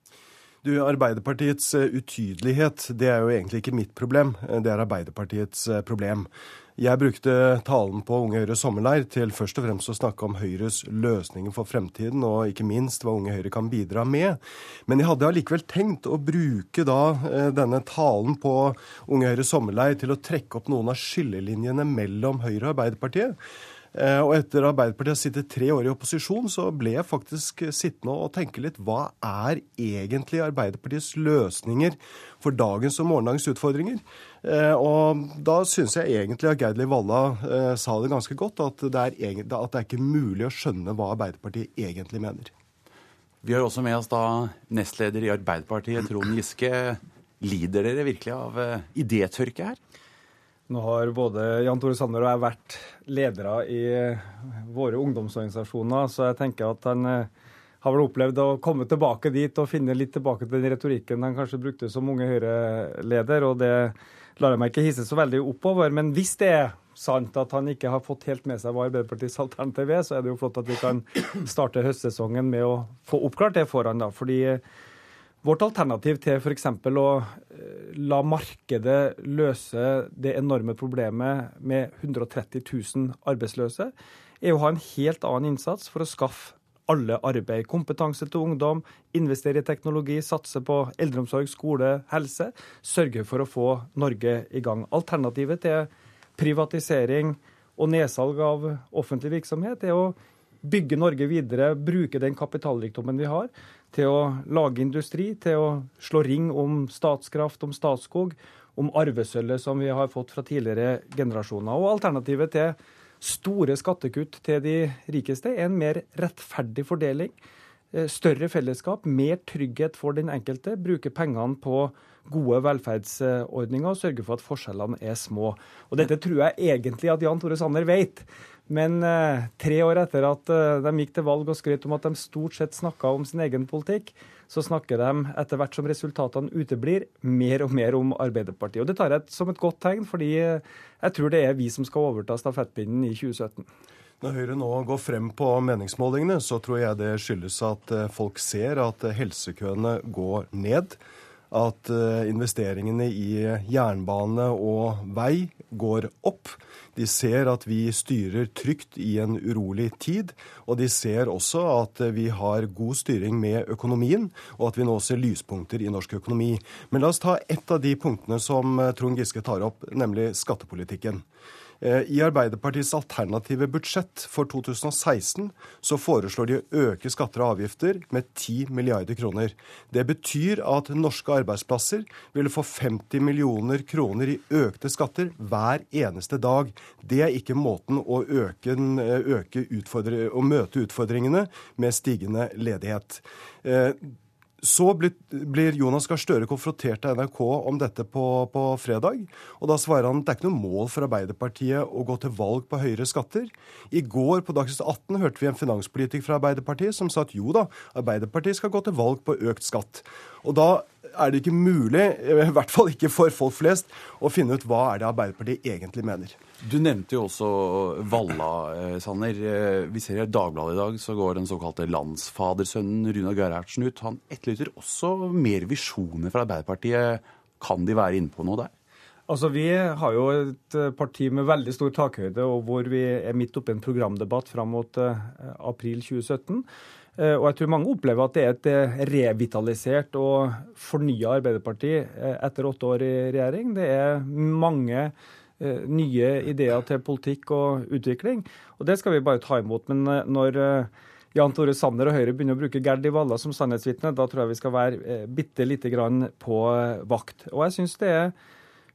[SPEAKER 58] Du, Arbeiderpartiets eh, utydelighet, det er jo egentlig ikke mitt problem. Det er Arbeiderpartiets problem. Jeg brukte talen på Unge Høyres sommerleir til først og fremst å snakke om Høyres løsninger for fremtiden, og ikke minst hva Unge Høyre kan bidra med. Men jeg hadde allikevel tenkt å bruke da eh, denne talen på Unge Høyres sommerleir til å trekke opp noen av skillelinjene mellom Høyre og Arbeiderpartiet. Eh, Og etter Arbeiderpartiet har sittet tre år i opposisjon, så ble jeg faktisk sittende og tenke litt hva er egentlig Arbeiderpartiets løsninger for dagens og morgendagens utfordringer? Eh, Og da syns jeg egentlig at Geir Liv Valla eh, sa det ganske godt, at det, er, at det er ikke mulig å skjønne hva Arbeiderpartiet egentlig mener.
[SPEAKER 57] Vi har også med oss da nestleder i Arbeiderpartiet, Trond Giske. Lider dere virkelig av idétørke her?
[SPEAKER 59] Nå har både Jan Tore Sanner og jeg vært ledere i våre ungdomsorganisasjoner, så jeg tenker at han eh, har vel opplevd å komme tilbake dit og finne litt tilbake til den retorikken han kanskje brukte som Unge Høyre-leder, og det lar jeg meg ikke hisse så veldig oppover. Men hvis det er sant at han ikke har fått helt med seg hva Arbeiderpartiets alternativ er, så er det jo flott at vi kan starte høstsesongen med å få oppklart det foran. da, fordi Vårt alternativ til f.eks. å eh, la markedet løse det enorme problemet med 130 000 arbeidsløse, er å ha en helt annen innsats for å skaffe alle arbeid. Kompetanse til ungdom, investere i teknologi, satse på eldreomsorg, skole, helse. Sørge for å få Norge i gang. Alternativet til privatisering og nedsalg av offentlig virksomhet er å bygge Norge videre, bruke den kapitalrikdommen vi har, til å lage industri, til å slå ring om Statskraft, om Statskog, om arvesølvet som vi har fått fra tidligere generasjoner. Og alternativet til store skattekutt til de rikeste er en mer rettferdig fordeling. Eh, større fellesskap, mer trygghet for den enkelte. Bruke pengene på gode velferdsordninger og sørge for at forskjellene er små. Og Dette tror jeg egentlig at Jan Tore Sanner vet. Men eh, tre år etter at eh, de gikk til valg og skrøt om at de stort sett snakka om sin egen politikk, så snakker de etter hvert som resultatene uteblir, mer og mer om Arbeiderpartiet. Og Det tar jeg som et godt tegn, fordi eh, jeg tror det er vi som skal overta stafettpinnen i 2017.
[SPEAKER 58] Når Høyre nå går frem på meningsmålingene, så tror jeg det skyldes at folk ser at helsekøene går ned at eh, investeringene i jernbane og vei går opp. De ser at vi styrer trygt i en urolig tid, og de ser også at vi har god styring med økonomien, og at vi nå ser lyspunkter i norsk økonomi. Men la oss ta ett av de punktene som eh, Trond Giske tar opp, nemlig skattepolitikken. Eh, I Arbeiderpartiets alternative budsjett for 2016 så foreslår de å øke skatter og avgifter med 10 milliarder kroner. Det betyr at norske arbeidsplasser ville få 50 millioner kroner i økte skatter hver eneste dag. Det er ikke måten å, øke, øke utfordre, å møte utfordringene med stigende ledighet. Så blir Jonas Gahr Støre konfrontert av NRK om dette på, på, fredag. og Da svarer han at det er ikke noe mål for Arbeiderpartiet å gå til valg på høyere skatter. I går på Dagsnytt 18 hørte vi en finanspolitiker fra Arbeiderpartiet som sa at jo da, Arbeiderpartiet skal gå til valg på økt skatt. Og da er det ikke mulig, i hvert fall ikke for folk flest, å finne ut hva er det Arbeiderpartiet egentlig mener.
[SPEAKER 57] Du nevnte jo også Valla, eh, Sanner. Eh, vi ser i Dagbladet i dag så går den såkalte landsfadersønnen Runa Gerhardsen ut. Han etterlyser også mer visjoner fra Arbeiderpartiet. Kan de være inne på noe der?
[SPEAKER 59] Altså, Vi har jo et eh, parti med veldig stor takhøyde, og hvor vi er midt oppe i en programdebatt fram mot april 2017. Eh, og jeg tror mange opplever at det er et eh, revitalisert og fornya Arbeiderparti eh, etter åtte år i regjering. Det er mange nye ideer til politikk og utvikling, og det skal vi bare ta imot. Men når Jan Tore Sanner og Høyre begynner å bruke Gerd Valla som sannhetsvitne, da tror jeg vi skal være bitte lite grann på vakt. Og jeg synes det er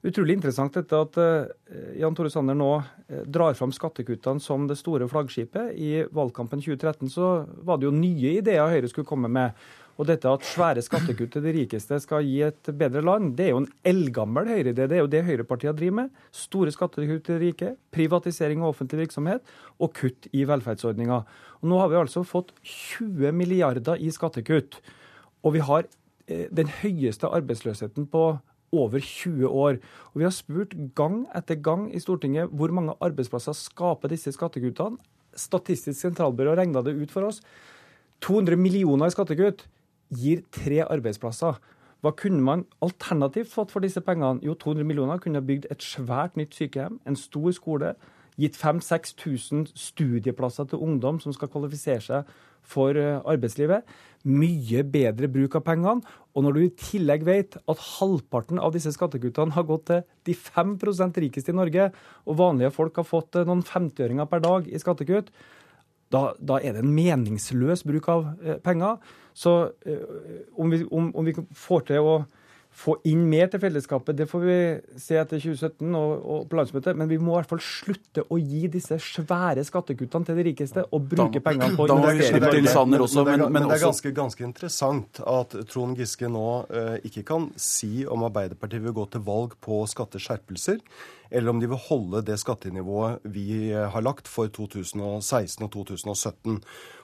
[SPEAKER 59] utrolig interessant dette at uh, Jan Tore Sanner nå uh, drar fram skattekuttene som det store flaggskipet. I valgkampen 2013 så var det jo nye ideer Høyre skulle komme med. Og dette at svære skattekutt til de rikeste skal gi et bedre land, det er jo en eldgammel Høyre-idé. Det er jo det høyrepartiene driver med. Store skattekutt til de rike, privatisering av offentlig virksomhet og kutt i velferdsordninger. Og nå har vi altså fått 20 milliarder i skattekutt. Og vi har eh, den høyeste arbeidsløsheten på over 20 år. Og Vi har spurt gang etter gang i Stortinget hvor mange arbeidsplasser skaper disse skattekuttene. Statistisk sentralbyrå regna det ut for oss. 200 millioner i skattekutt gir tre arbeidsplasser. Hva kunne man alternativt fått for disse pengene? Jo, 200 millioner kunne bygd et svært nytt sykehjem, en stor skole, gitt 5000-6000 studieplasser til ungdom som skal kvalifisere seg for eh, arbeidslivet. Mye bedre bruk av pengene. Og når du i tillegg vet at halvparten av disse skattekuttene har gått til de 5% rikeste i Norge, og vanlige folk har fått eh, noen 50-øringer per dag i skattekutt, da, da, er det en meningsløs bruk av eh, penger. Så om, vi, om, om vi får til å få inn mer til fellesskapet, det får vi se etter 2017 og, og på landsmøtet. Men vi må i hvert fall slutte å gi disse svære skattekuttene til de rikeste og bruke da, pengene på
[SPEAKER 58] investeringer. Men, men, det er ganske, ganske, interessant at Trond Giske nå eh, ikke kan si om Arbeiderpartiet vil gå til valg på skatteskjerpelser eller om de vil holde det skattenivået vi eh, har lagt for 2016 og 2017.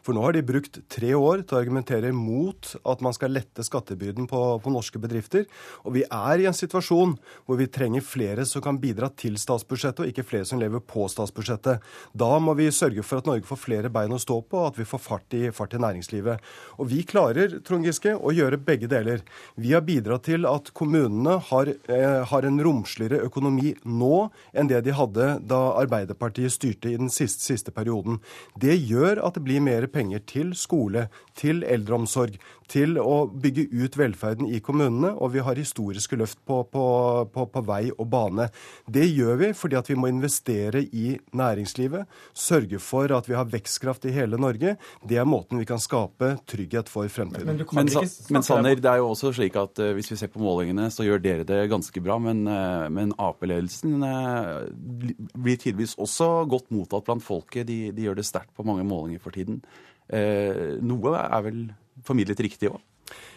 [SPEAKER 58] For nå har de brukt tre år til å argumentere mot at man skal lette skattebyrden på, på norske bedrifter, Og vi er i en situasjon hvor vi trenger flere som kan bidra til statsbudsjettet, og ikke flere som lever på statsbudsjettet. Da må vi sørge for at Norge får flere bein å stå på, og at vi får fart i, fart i næringslivet. Og vi klarer, Trond Giske, å gjøre begge deler. Vi har bidratt til at kommunene har, eh, har en romsligere økonomi nå enn det de hadde da Arbeiderpartiet styrte i den siste, siste perioden. Det gjør at det blir mer penger til skole, til eldreomsorg, til å bygge ut velferden i kommunene, og vi har historiske løft på, på, på, på, vei og bane. Det gjør vi fordi at vi må investere i næringslivet, sørge for at vi har vekstkraft i hele Norge. Det er måten vi kan skape trygghet for fremtiden.
[SPEAKER 57] Men, men, men Sanner, det er jo også slik at uh, hvis vi ser på målingene, så gjør dere det ganske bra. Men, uh, men Ap-ledelsen uh, blir tidvis også godt mottatt blant folket. De, de gjør det sterkt på mange målinger for tiden. noe er vel formidlet riktig òg?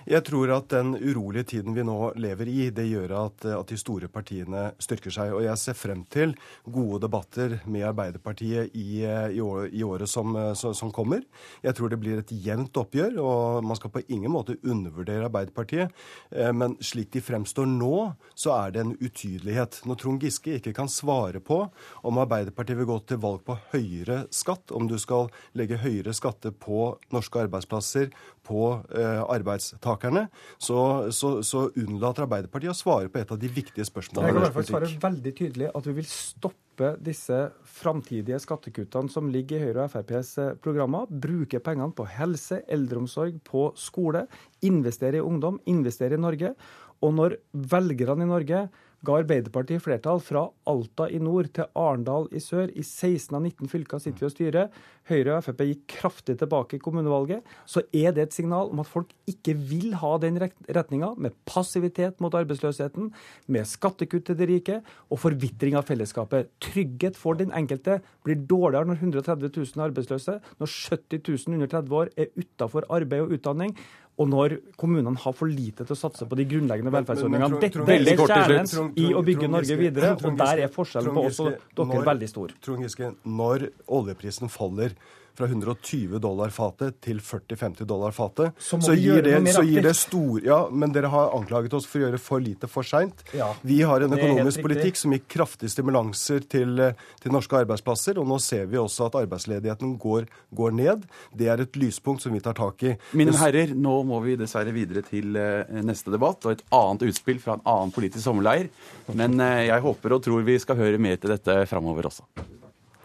[SPEAKER 58] Jeg tror at den urolige tiden vi nå lever i, det gjør at, at, de store partiene styrker seg. Og jeg ser frem til gode debatter med Arbeiderpartiet i, i, år, i året som, som, kommer. Jeg tror det blir et jevnt oppgjør, og man skal på ingen måte undervurdere Arbeiderpartiet. Eh, men slik de fremstår nå, så er det en utydelighet. Når Trond Giske ikke kan svare på om Arbeiderpartiet vil gå til valg på høyere skatt, om du skal legge høyere skatter på norske arbeidsplasser, på eh, arbeidstakerne, så, så, så, unnlater Arbeiderpartiet å svare på et av de viktige spørsmålene.
[SPEAKER 59] Jeg kan i hvert fall svare veldig tydelig at vi vil stoppe disse framtidige skattekuttene som ligger i Høyre og FrPs eh, programmer. Bruke pengene på helse, eldreomsorg, på skole. Investere i ungdom, investere i Norge. Og når velgerne i Norge ga Arbeiderpartiet flertall fra Alta i nord til Arendal i sør. I 16 av 19 fylker sitter vi og styrer. Høyre og Frp gikk kraftig tilbake i kommunevalget. Så er det et signal om at folk ikke vil ha den retninga, med passivitet mot arbeidsløsheten, med skattekutt til de rike og forvitring av fellesskapet. Trygghet for den enkelte blir dårligere når 130 000 er arbeidsløse, når 70 000 under 30 år er utafor arbeid og utdanning og når kommunene har for lite til å satse på de grunnleggende velferdsordningene. Dette er kjernen i å bygge Norge videre, og der er forskjellen på oss og dere veldig stor.
[SPEAKER 58] Trond Giske, når oljeprisen faller fra 120 dollar fatet til 40-50 dollar fatet, så, så, gir det, så, gir det, stor Ja, men dere har anklaget oss for å gjøre for lite for seint. Ja, vi har en økonomisk politikk som gir kraftige stimulanser til, til, norske arbeidsplasser, og nå ser vi også at arbeidsledigheten går, går, ned. Det er et lyspunkt som vi tar tak i.
[SPEAKER 57] Mine herrer, nå må vi dessverre videre til eh, neste debatt og et annet utspill fra en annen politisk sommerleir. Men eh, jeg håper og tror vi skal høre mer til dette framover også.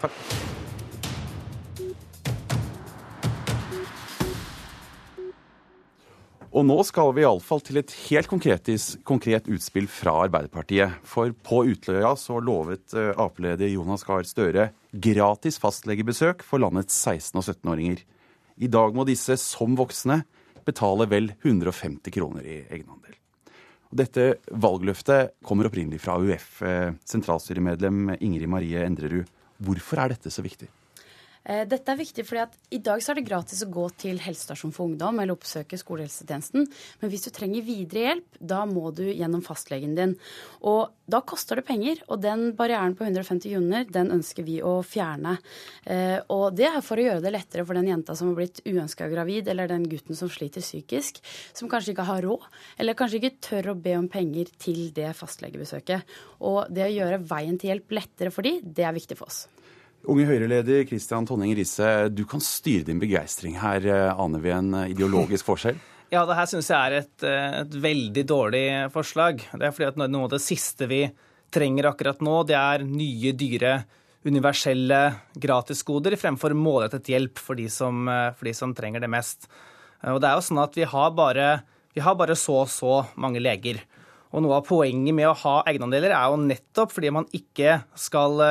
[SPEAKER 57] Takk. Og nå skal vi iallfall til et helt konkret, utspill fra Arbeiderpartiet. For på Utløya så lovet eh, Ap-leder Jonas Gahr Støre gratis fastlegebesøk for landets 16- og 17-åringer. I dag må disse, som voksne, betale vel 150 kroner i egenandel. Dette valgløftet kommer opprinnelig fra AUF, eh, sentralstyremedlem Ingrid Marie Endrerud. Hvorfor er dette så viktig?
[SPEAKER 60] Eh, dette er viktig fordi at i dag så er det gratis å gå til helsestasjon for ungdom eller oppsøke skolehelsetjenesten. Men hvis du trenger videre hjelp, da må du gjennom fastlegen din. Og da koster det penger. Og den barrieren på 150 kroner, den ønsker vi å fjerne. Eh, og det er for å gjøre det lettere for den jenta som har blitt uønska gravid, eller den gutten som sliter psykisk, som kanskje ikke har råd, eller kanskje ikke tør å be om penger til det fastlegebesøket. Og det å gjøre veien til hjelp lettere for de, det er viktig for oss.
[SPEAKER 57] Unge Høyre-leder Kristian Tonning Risse, du kan styre din begeistring her. Aner vi en ideologisk forskjell?
[SPEAKER 61] Ja, det her syns jeg er et, et, veldig dårlig forslag. Det er fordi at noe av det siste vi trenger akkurat nå, det er nye, dyre, universelle gratisgoder fremfor målrettet hjelp for de, som, for de som trenger det mest. Og det er jo sånn at vi har bare, vi har bare så og så mange leger. Og noe av poenget med å ha egenandeler er jo nettopp fordi man ikke skal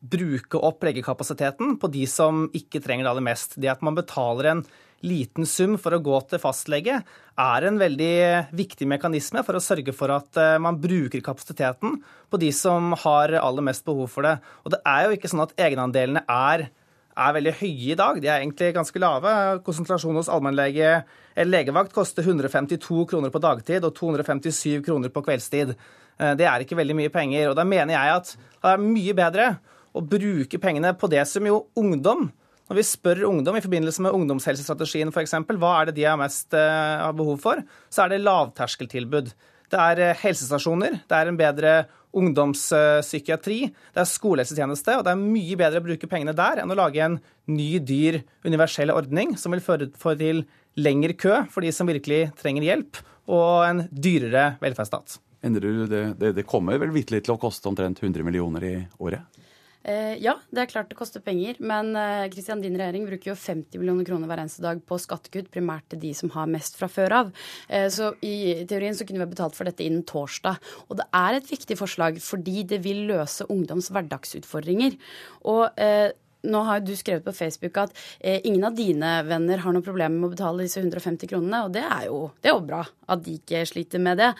[SPEAKER 61] bruke opp legekapasiteten på de som ikke trenger det aller mest. Det at man betaler en liten sum for å gå til fastlege, er en veldig viktig mekanisme for å sørge for at eh, man bruker kapasiteten på de som har aller mest behov for det. Og det er jo ikke sånn at egenandelene er, er veldig høye i dag. De er egentlig ganske lave. Konsentrasjon hos allmennlege eller legevakt koster 152 kroner på dagtid og 257 kroner på kveldstid. Eh, det er ikke veldig mye penger. Og da mener jeg at det er mye bedre å bruke pengene på det som jo ungdom Når vi spør ungdom i forbindelse med ungdomshelsestrategien f.eks., hva er det de har mest uh, har behov for, så er det lavterskeltilbud. Det er uh, helsestasjoner, det er en bedre ungdomspsykiatri, det er skolehelsetjeneste, og det er mye bedre å bruke pengene der enn å lage en ny, dyr, universell ordning som vil føre til lengre kø for de som virkelig trenger hjelp, og en dyrere velferdsstat.
[SPEAKER 57] Endrer du det? Det, det kommer vel vitterlig til å koste omtrent 100 millioner i året?
[SPEAKER 10] Eh, ja, det er klart det koster penger, men Kristian, eh, din regjering bruker jo 50 millioner kroner hver eneste dag på skattekutt, primært til de som har mest fra før av. Eh, så i teorien så kunne vi ha betalt for dette innen torsdag. Og det er et viktig forslag fordi det vil løse ungdoms hverdagsutfordringer. Og nå har du skrevet på Facebook at ingen av dine venner har noe problem med å betale disse 150 kronene, og det er jo, det er jo bra at de ikke sliter med det.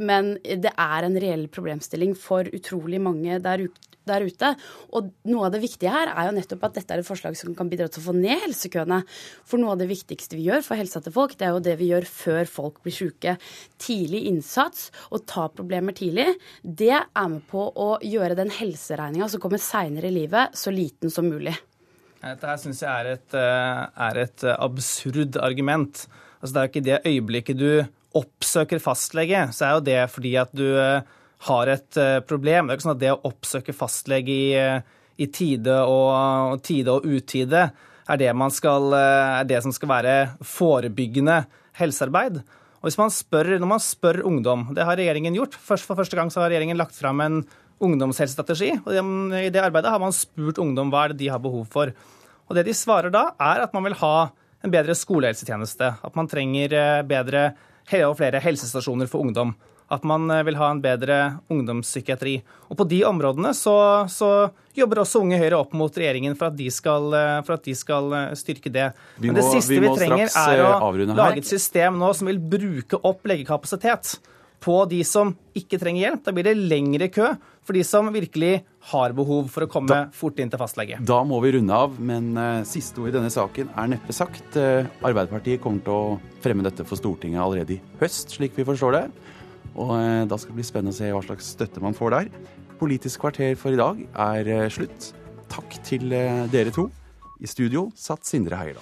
[SPEAKER 10] Men det er en reell problemstilling for utrolig mange der ute der ute. Og noe av det viktige her er jo nettopp at dette er et forslag som kan bidra til å få ned helsekøene. For noe av det viktigste vi gjør for helsa til folk, det er jo det vi gjør før folk blir syke. Tidlig innsats og ta problemer tidlig, det er med på å gjøre den helseregninga som kommer seinere i livet, så liten som mulig.
[SPEAKER 61] Dette her syns jeg er et, eh, er et, eh, absurd argument. Altså, det er jo ikke det øyeblikket du oppsøker fastlege, så er jo det fordi at du eh, har et eh, problem. Det er ikke sånn at det å oppsøke fastlege i, eh, i tide, og, tide og utide er det, skal, eh, er det som skal være forebyggende helsearbeid. Og hvis man spør, Når man spør ungdom, det har regjeringen gjort For første gang så har regjeringen lagt fram en ungdomshelsestrategi. og I det arbeidet har man spurt ungdom hva er det de har behov for. Og Det de svarer da, er at man vil ha en bedre skolehelsetjeneste. At man trenger bedre og flere helsestasjoner for ungdom at man eh, vil ha en bedre ungdomspsykiatri. Og På de områdene så, så jobber også Unge Høyre opp mot regjeringen for at de skal, eh, at de skal eh, styrke det.
[SPEAKER 57] Må,
[SPEAKER 61] Men det siste vi,
[SPEAKER 57] vi
[SPEAKER 61] trenger, er å lage et system nå som vil bruke opp legekapasitet på de som ikke trenger hjelp. Da blir det lengre kø for de som virkelig har behov for å komme da, fort inn til fastlege.
[SPEAKER 57] Da må vi runde av, men uh, siste ord i denne saken er neppe sagt. Uh, Arbeiderpartiet kommer til å fremme dette for Stortinget allerede i høst, slik vi forstår det. Og eh, da skal det bli spennende å se hva slags støtte man får der. Politisk kvarter for i dag er eh, slutt. Takk til eh, dere to. I studio satt Sindre Heierdal.